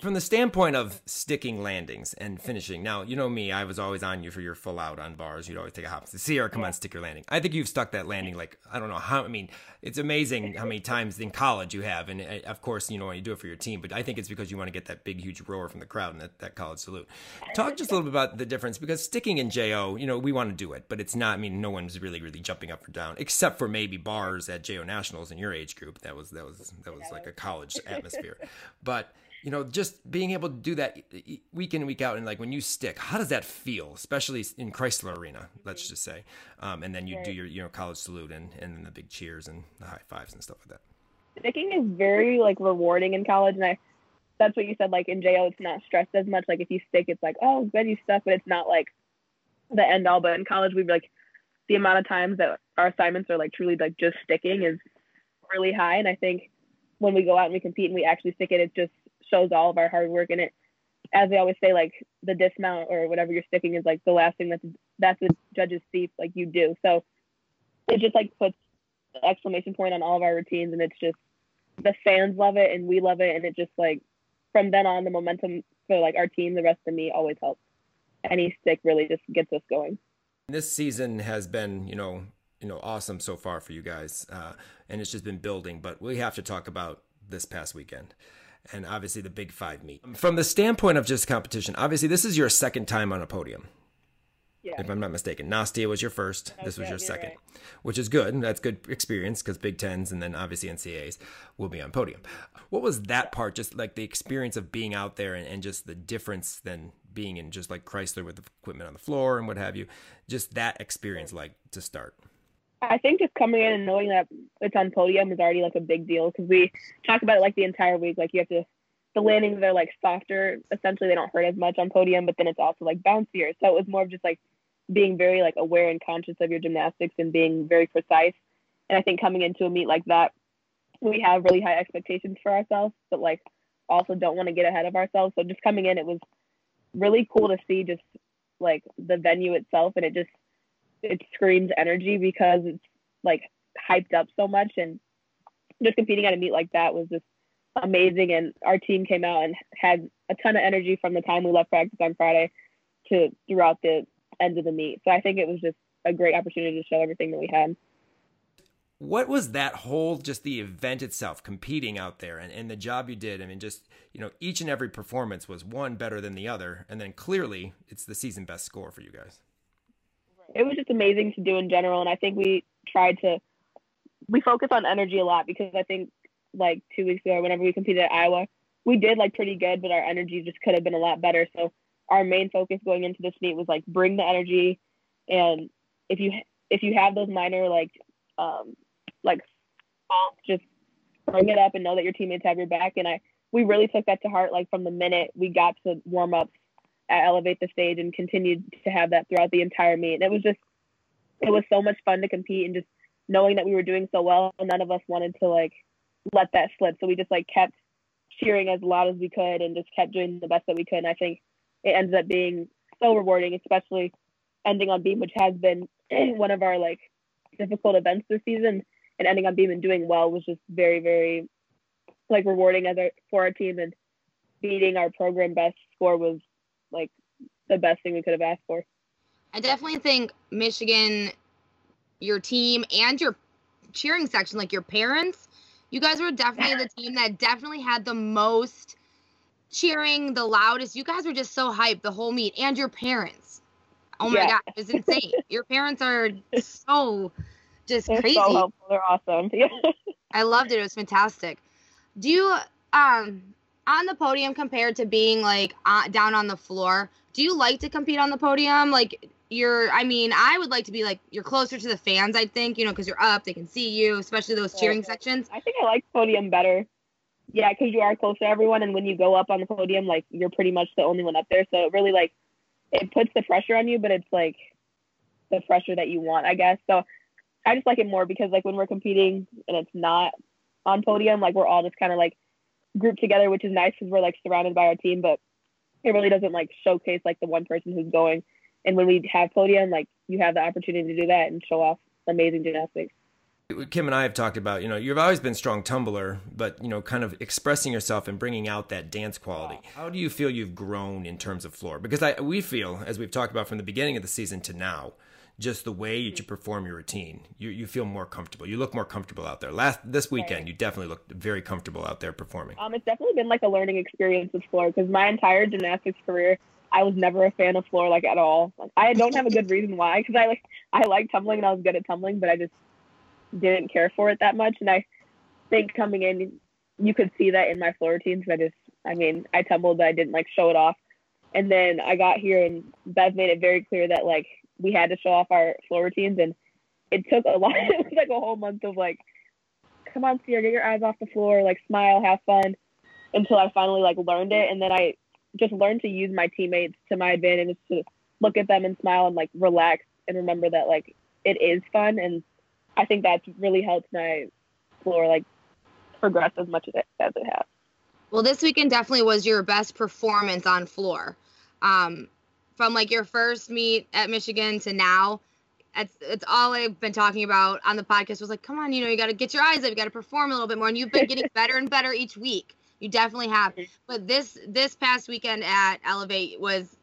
from the standpoint of sticking landings and finishing, now you know me. I was always on you for your full out on bars. You'd always take a hop. Sierra, come on, stick your landing. I think you've stuck that landing like I don't know how. I mean, it's amazing how many times in college you have, and uh, of course you know you do it for your team. But I think it's because you want to get that big, huge roar from the crowd and that, that college salute. Talk just a little bit about the difference because sticking in Jo, you know, we want to do it, but it's not. I mean, no one's really, really jumping up or down except for maybe bars at Jo Nationals in your age group. That was that was that was like a college atmosphere, but you know, just being able to do that week in and week out, and like when you stick, how does that feel, especially in Chrysler Arena? Let's just say, um, and then you right. do your you know college salute and and then the big cheers and the high fives and stuff like that. Sticking is very like rewarding in college, and I that's what you said. Like in JO, it's not stressed as much. Like if you stick, it's like oh, good you stuck, but it's not like the end all. But in college, we like the amount of times that our assignments are like truly like just sticking is really high, and I think when we go out and we compete and we actually stick it, it's just shows all of our hard work in it. As they always say, like the dismount or whatever you're sticking is like the last thing that's that's the judge's see like you do. So it just like puts exclamation point on all of our routines, and it's just the fans love it and we love it, and it just like from then on the momentum for like our team, the rest of me always helps. Any stick really just gets us going. This season has been, you know, you know, awesome so far for you guys, uh, and it's just been building. But we have to talk about this past weekend and obviously the Big Five meet. From the standpoint of just competition, obviously this is your second time on a podium. Yeah. If I'm not mistaken, Nastia was your first. Okay, this was your second, right. which is good. That's good experience because Big Tens and then obviously NCAAs will be on podium. What was that part? Just like the experience of being out there and, and just the difference than being in just like Chrysler with the equipment on the floor and what have you. Just that experience, like to start. I think just coming in and knowing that it's on podium is already like a big deal because we talk about it like the entire week. Like you have to, the landings are like softer. Essentially, they don't hurt as much on podium, but then it's also like bouncier. So it was more of just like being very like aware and conscious of your gymnastics and being very precise. And I think coming into a meet like that, we have really high expectations for ourselves, but like also don't want to get ahead of ourselves. So just coming in, it was really cool to see just like the venue itself, and it just it screams energy because it's like hyped up so much and just competing at a meet like that was just amazing and our team came out and had a ton of energy from the time we left practice on Friday to throughout the end of the meet. So I think it was just a great opportunity to show everything that we had. What was that whole just the event itself, competing out there and, and the job you did? I mean, just you know, each and every performance was one better than the other, and then clearly it's the season best score for you guys. It was just amazing to do in general. And I think we tried to we focus on energy a lot because I think like two weeks ago, whenever we competed at Iowa, we did like pretty good, but our energy just could have been a lot better. So our main focus going into this meet was like bring the energy, and if you if you have those minor like um like faults, just bring it up and know that your teammates have your back. And I we really took that to heart. Like from the minute we got to warm ups at Elevate the Stage and continued to have that throughout the entire meet. And it was just it was so much fun to compete and just knowing that we were doing so well. None of us wanted to like let that slip. So we just like kept cheering as loud as we could and just kept doing the best that we could. And I think it ended up being so rewarding, especially ending on beam, which has been one of our like difficult events this season. And ending on beam and doing well was just very, very like rewarding as our, for our team. And beating our program best score was like the best thing we could have asked for. I definitely think Michigan, your team, and your cheering section, like your parents, you guys were definitely the team that definitely had the most cheering, the loudest. You guys were just so hyped the whole meet, and your parents. Oh my yeah. god, it was insane. your parents are so just They're crazy. So helpful. They're awesome. I loved it. It was fantastic. Do you um on the podium compared to being like uh, down on the floor? Do you like to compete on the podium? Like you're I mean, I would like to be like you're closer to the fans, I think, you know, because you're up, they can see you, especially those cheering sections. I think I like podium better. Yeah, because you are close to everyone, and when you go up on the podium, like you're pretty much the only one up there. So it really like it puts the pressure on you, but it's like the pressure that you want, I guess. So I just like it more because like when we're competing and it's not on podium, like we're all just kind of like grouped together, which is nice because we're like surrounded by our team, but it really doesn't like showcase like the one person who's going and when we have podium, like you have the opportunity to do that and show off amazing gymnastics. Kim and I have talked about, you know, you've always been strong tumbler, but you know, kind of expressing yourself and bringing out that dance quality. How do you feel you've grown in terms of floor? Because I we feel, as we've talked about from the beginning of the season to now, just the way that you perform your routine, you you feel more comfortable. You look more comfortable out there. Last this weekend, you definitely looked very comfortable out there performing. Um, it's definitely been like a learning experience with floor because my entire gymnastics career, I was never a fan of floor like at all. Like, I don't have a good reason why because I like I like tumbling and I was good at tumbling, but I just didn't care for it that much. And I think coming in, you could see that in my floor routines. I just, I mean, I tumbled, but I didn't like show it off. And then I got here and Bev made it very clear that like we had to show off our floor routines, and it took a lot. it was like a whole month of like, come on, Sierra, get your eyes off the floor, like smile, have fun, until I finally like learned it. And then I just learned to use my teammates to my advantage to look at them and smile and like relax and remember that like it is fun and I think that's really helped my floor like progress as much as it, as it has. Well, this weekend definitely was your best performance on floor. Um, from like your first meet at Michigan to now, it's it's all I've been talking about on the podcast was like, come on, you know, you got to get your eyes up, you got to perform a little bit more, and you've been getting better and better each week. You definitely have. But this this past weekend at Elevate was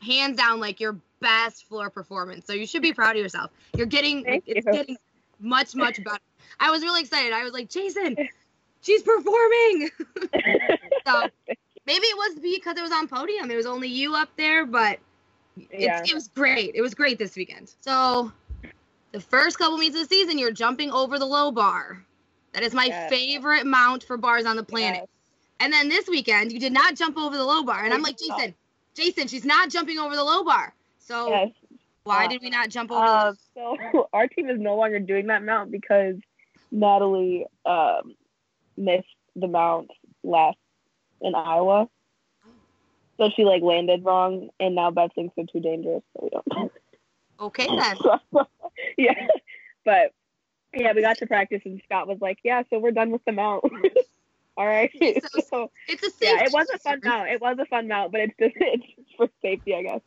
hands down like your best floor performance. So you should be proud of yourself. You're getting Thank it's you. getting much much better. I was really excited. I was like, Jason, she's performing. so maybe it was because it was on podium. It was only you up there, but Yeah. it was great. It was great this weekend. So the first couple meets of the season, you're jumping over the low bar. That is my Yes. favorite mount for bars on the planet. Yes. And then this weekend, you did not jump over the low bar. And I'm like, Jason, Jason, she's not jumping over the low bar. So Yes. why Uh, did we not jump over? Uh, so our team is no longer doing that mount because Natalie um, missed the mount last in Iowa. So she like landed wrong, and now Bev thinks they're too dangerous. So we don't. Okay then. yeah, but yeah, we got to practice, and Scott was like, "Yeah, so we're done with the mount." All right. So- so It's a yeah, it was a fun mount. It was a fun mount, but it's just it's just for safety, I guess,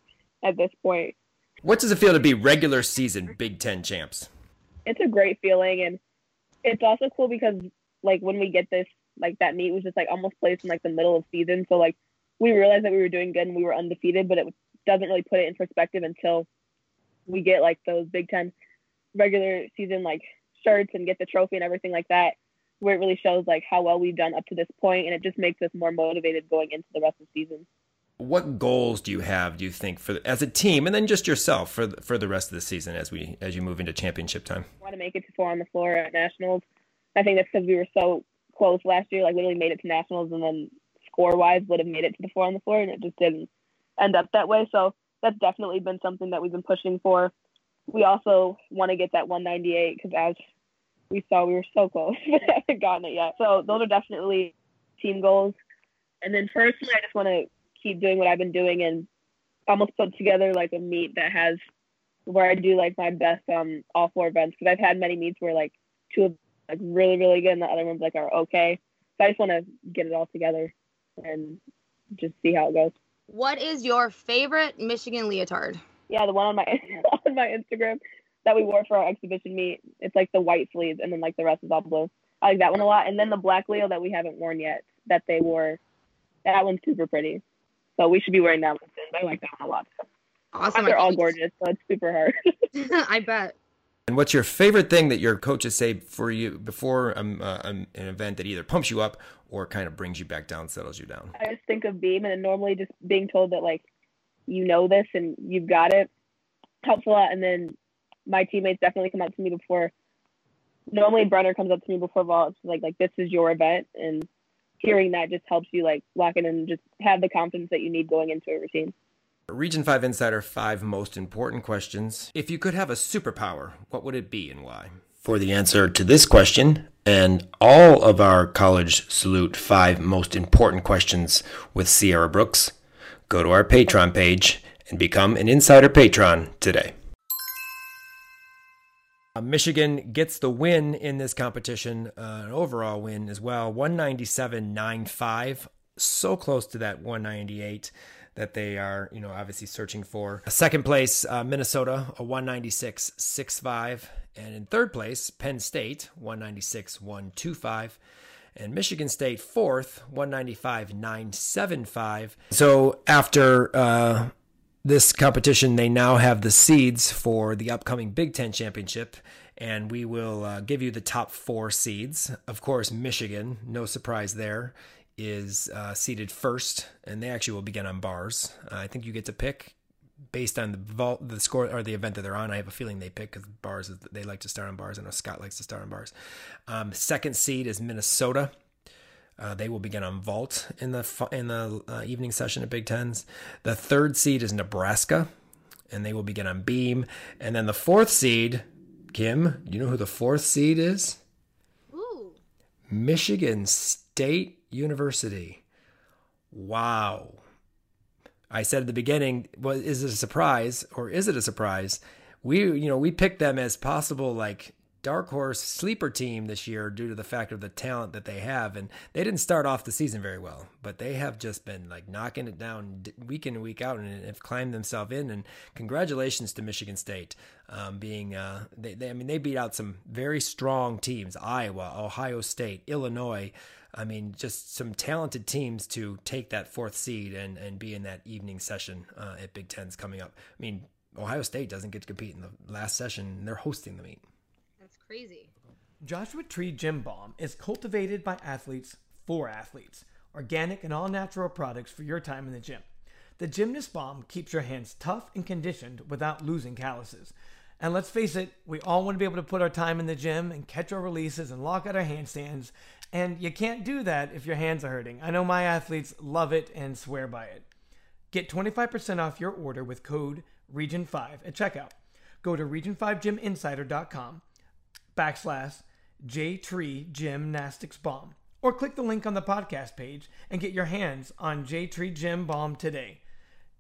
at this point. What does it feel to be regular season Big Ten champs? it's a great feeling and it's also cool because like when we get this like that meet was just like almost placed in like the middle of season so like we realized that we were doing good and we were undefeated but it doesn't really put it in perspective until we get like those big ten regular season like shirts and get the trophy and everything like that where it really shows like how well we've done up to this point and it just makes us more motivated going into the rest of the season what goals do you have? Do you think for as a team, and then just yourself for the, for the rest of the season as we as you move into championship time? I want to make it to four on the floor at nationals. I think that's because we were so close last year. Like literally made it to nationals, and then score wise would have made it to the four on the floor, and it just didn't end up that way. So that's definitely been something that we've been pushing for. We also want to get that 198 because as we saw, we were so close, but haven't gotten it yet. So those are definitely team goals. And then personally, I just want to keep doing what I've been doing and almost put together like a meet that has where I do like my best um all four events because I've had many meets where like two of like really really good and the other ones like are okay. So I just want to get it all together and just see how it goes. What is your favorite Michigan leotard? Yeah, the one on my on my Instagram that we wore for our exhibition meet. It's like the white sleeves and then like the rest is all blue. I like that one a lot. And then the black Leo that we haven't worn yet that they wore. That one's super pretty. So we should be wearing that one soon. I like that one a lot. Awesome. They're all gorgeous, so it's super hard. I bet. And what's your favorite thing that your coaches say for you before um, uh, um, an event that either pumps you up or kind of brings you back down, settles you down? I just think of beam and normally just being told that like you know this and you've got it helps a lot. And then my teammates definitely come up to me before. Normally Brenner comes up to me before vault, like like this is your event, and hearing that just helps you like lock in and just have the confidence that you need going into a routine. Region 5 Insider 5 most important questions. If you could have a superpower, what would it be and why? For the answer to this question and all of our College Salute 5 most important questions with Sierra Brooks, go to our Patreon page and become an Insider Patron today. Uh, Michigan gets the win in this competition, uh, an overall win as well, 197.95, so close to that 198 that they are, you know, obviously searching for. Second place, uh, Minnesota, a 196.65, and in third place, Penn State, 196.125 and Michigan State fourth, 195.975. So after uh, this competition, they now have the seeds for the upcoming Big Ten championship, and we will uh, give you the top four seeds. Of course, Michigan, no surprise there, is uh, seeded first, and they actually will begin on bars. Uh, I think you get to pick based on the vault, the score or the event that they're on. I have a feeling they pick because bars is, they like to start on bars. I know Scott likes to start on bars. Um, second seed is Minnesota. Uh, they will begin on vault in the in the uh, evening session at Big Tens. The third seed is Nebraska, and they will begin on beam. And then the fourth seed, Kim, you know who the fourth seed is? Ooh. Michigan State University. Wow. I said at the beginning, well, is it a surprise or is it a surprise? We, you know, we picked them as possible like dark horse sleeper team this year due to the fact of the talent that they have, and they didn't start off the season very well, but they have just been like knocking it down week in and week out, and have climbed themselves in. And congratulations to Michigan State, um, being uh, they, they, I mean, they beat out some very strong teams: Iowa, Ohio State, Illinois. I mean, just some talented teams to take that fourth seed and, and be in that evening session uh, at Big Ten's coming up. I mean, Ohio State doesn't get to compete in the last session. They're hosting the meet. That's crazy. Joshua Tree Gym Balm is cultivated by athletes for athletes. Organic and all natural products for your time in the gym. The Gymnast Balm keeps your hands tough and conditioned without losing calluses. And let's face it, we all want to be able to put our time in the gym and catch our releases and lock out our handstands and you can't do that if your hands are hurting. I know my athletes love it and swear by it. Get 25% off your order with code REGION5 at checkout. Go to region5gyminsider.com backslash JTree Gymnastics Balm or click the link on the podcast page and get your hands on J Tree Gym Balm today.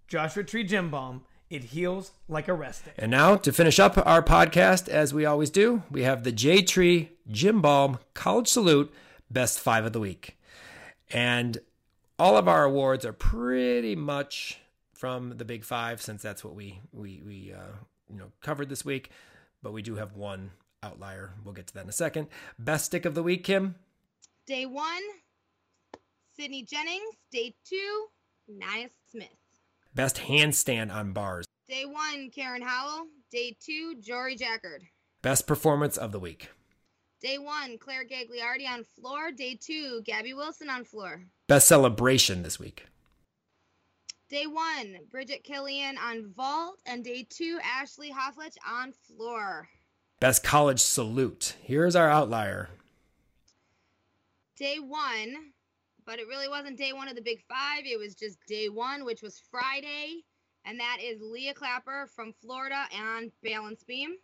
Joshua Tree Gym Balm, it heals like a rest day. And now to finish up our podcast, as we always do, we have the J Tree Gym Balm College Salute best five of the week. And all of our awards are pretty much from the big five, since that's what we we we uh, you know covered this week. But we do have one outlier. We'll get to that in a second. Best stick of the week, Kim. Day one, Sydney Jennings. Day two, Nia Smith. Best handstand on bars. Day one, Karen Howell. Day two, Jory Jackard. Best performance of the week. Day one, Claire Gagliardi on floor. Day two, Gabby Wilson on floor. Best celebration this week. Day one, Bridget Killian on vault, and day two, Ashley Hofflich on floor. Best college salute. Here's our outlier. Day one, but it really wasn't day one of the Big Five. It was just day one, which was Friday, and that is Leah Clapper from Florida on balance beam.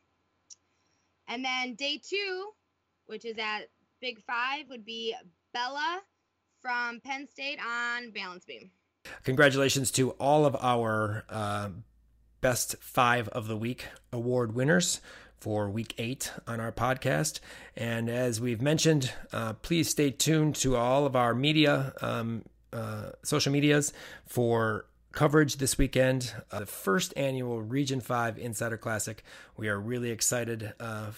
And then day two, which is at Big Five, would be Bella from Penn State on balance beam. Congratulations to all of our uh, best five of the week award winners for week eight on our podcast. And as we've mentioned, uh, please stay tuned to all of our media, um, uh, social medias for coverage this weekend. Uh, the first annual Region 5 Insider Classic. We are really excited uh,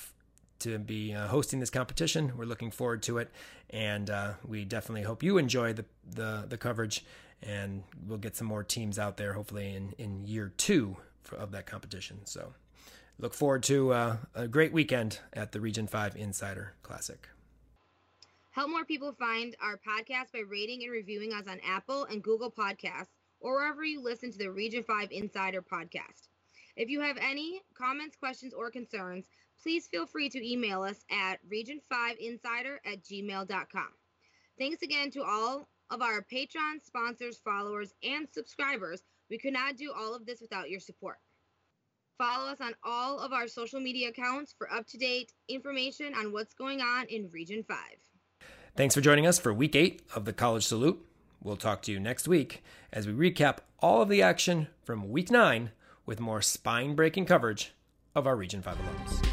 to be uh, hosting this competition. We're looking forward to it, and uh, we definitely hope you enjoy the, the, the coverage. And we'll get some more teams out there, hopefully in in year two for, of that competition. So, look forward to uh, a great weekend at the Region Five Insider Classic. Help more people find our podcast by rating and reviewing us on Apple and Google Podcasts or wherever you listen to the Region 5 Insider podcast. If you have any comments, questions, or concerns, please feel free to email us at region5insider at gmail.com. Thanks again to all of our patrons, sponsors, followers, and subscribers. We could not do all of this without your support. Follow us on all of our social media accounts for up to date information on what's going on in Region 5. Thanks for joining us for week eight of the College Salute. We'll talk to you next week as we recap all of the action from week nine with more spine breaking coverage of our Region 5 alums.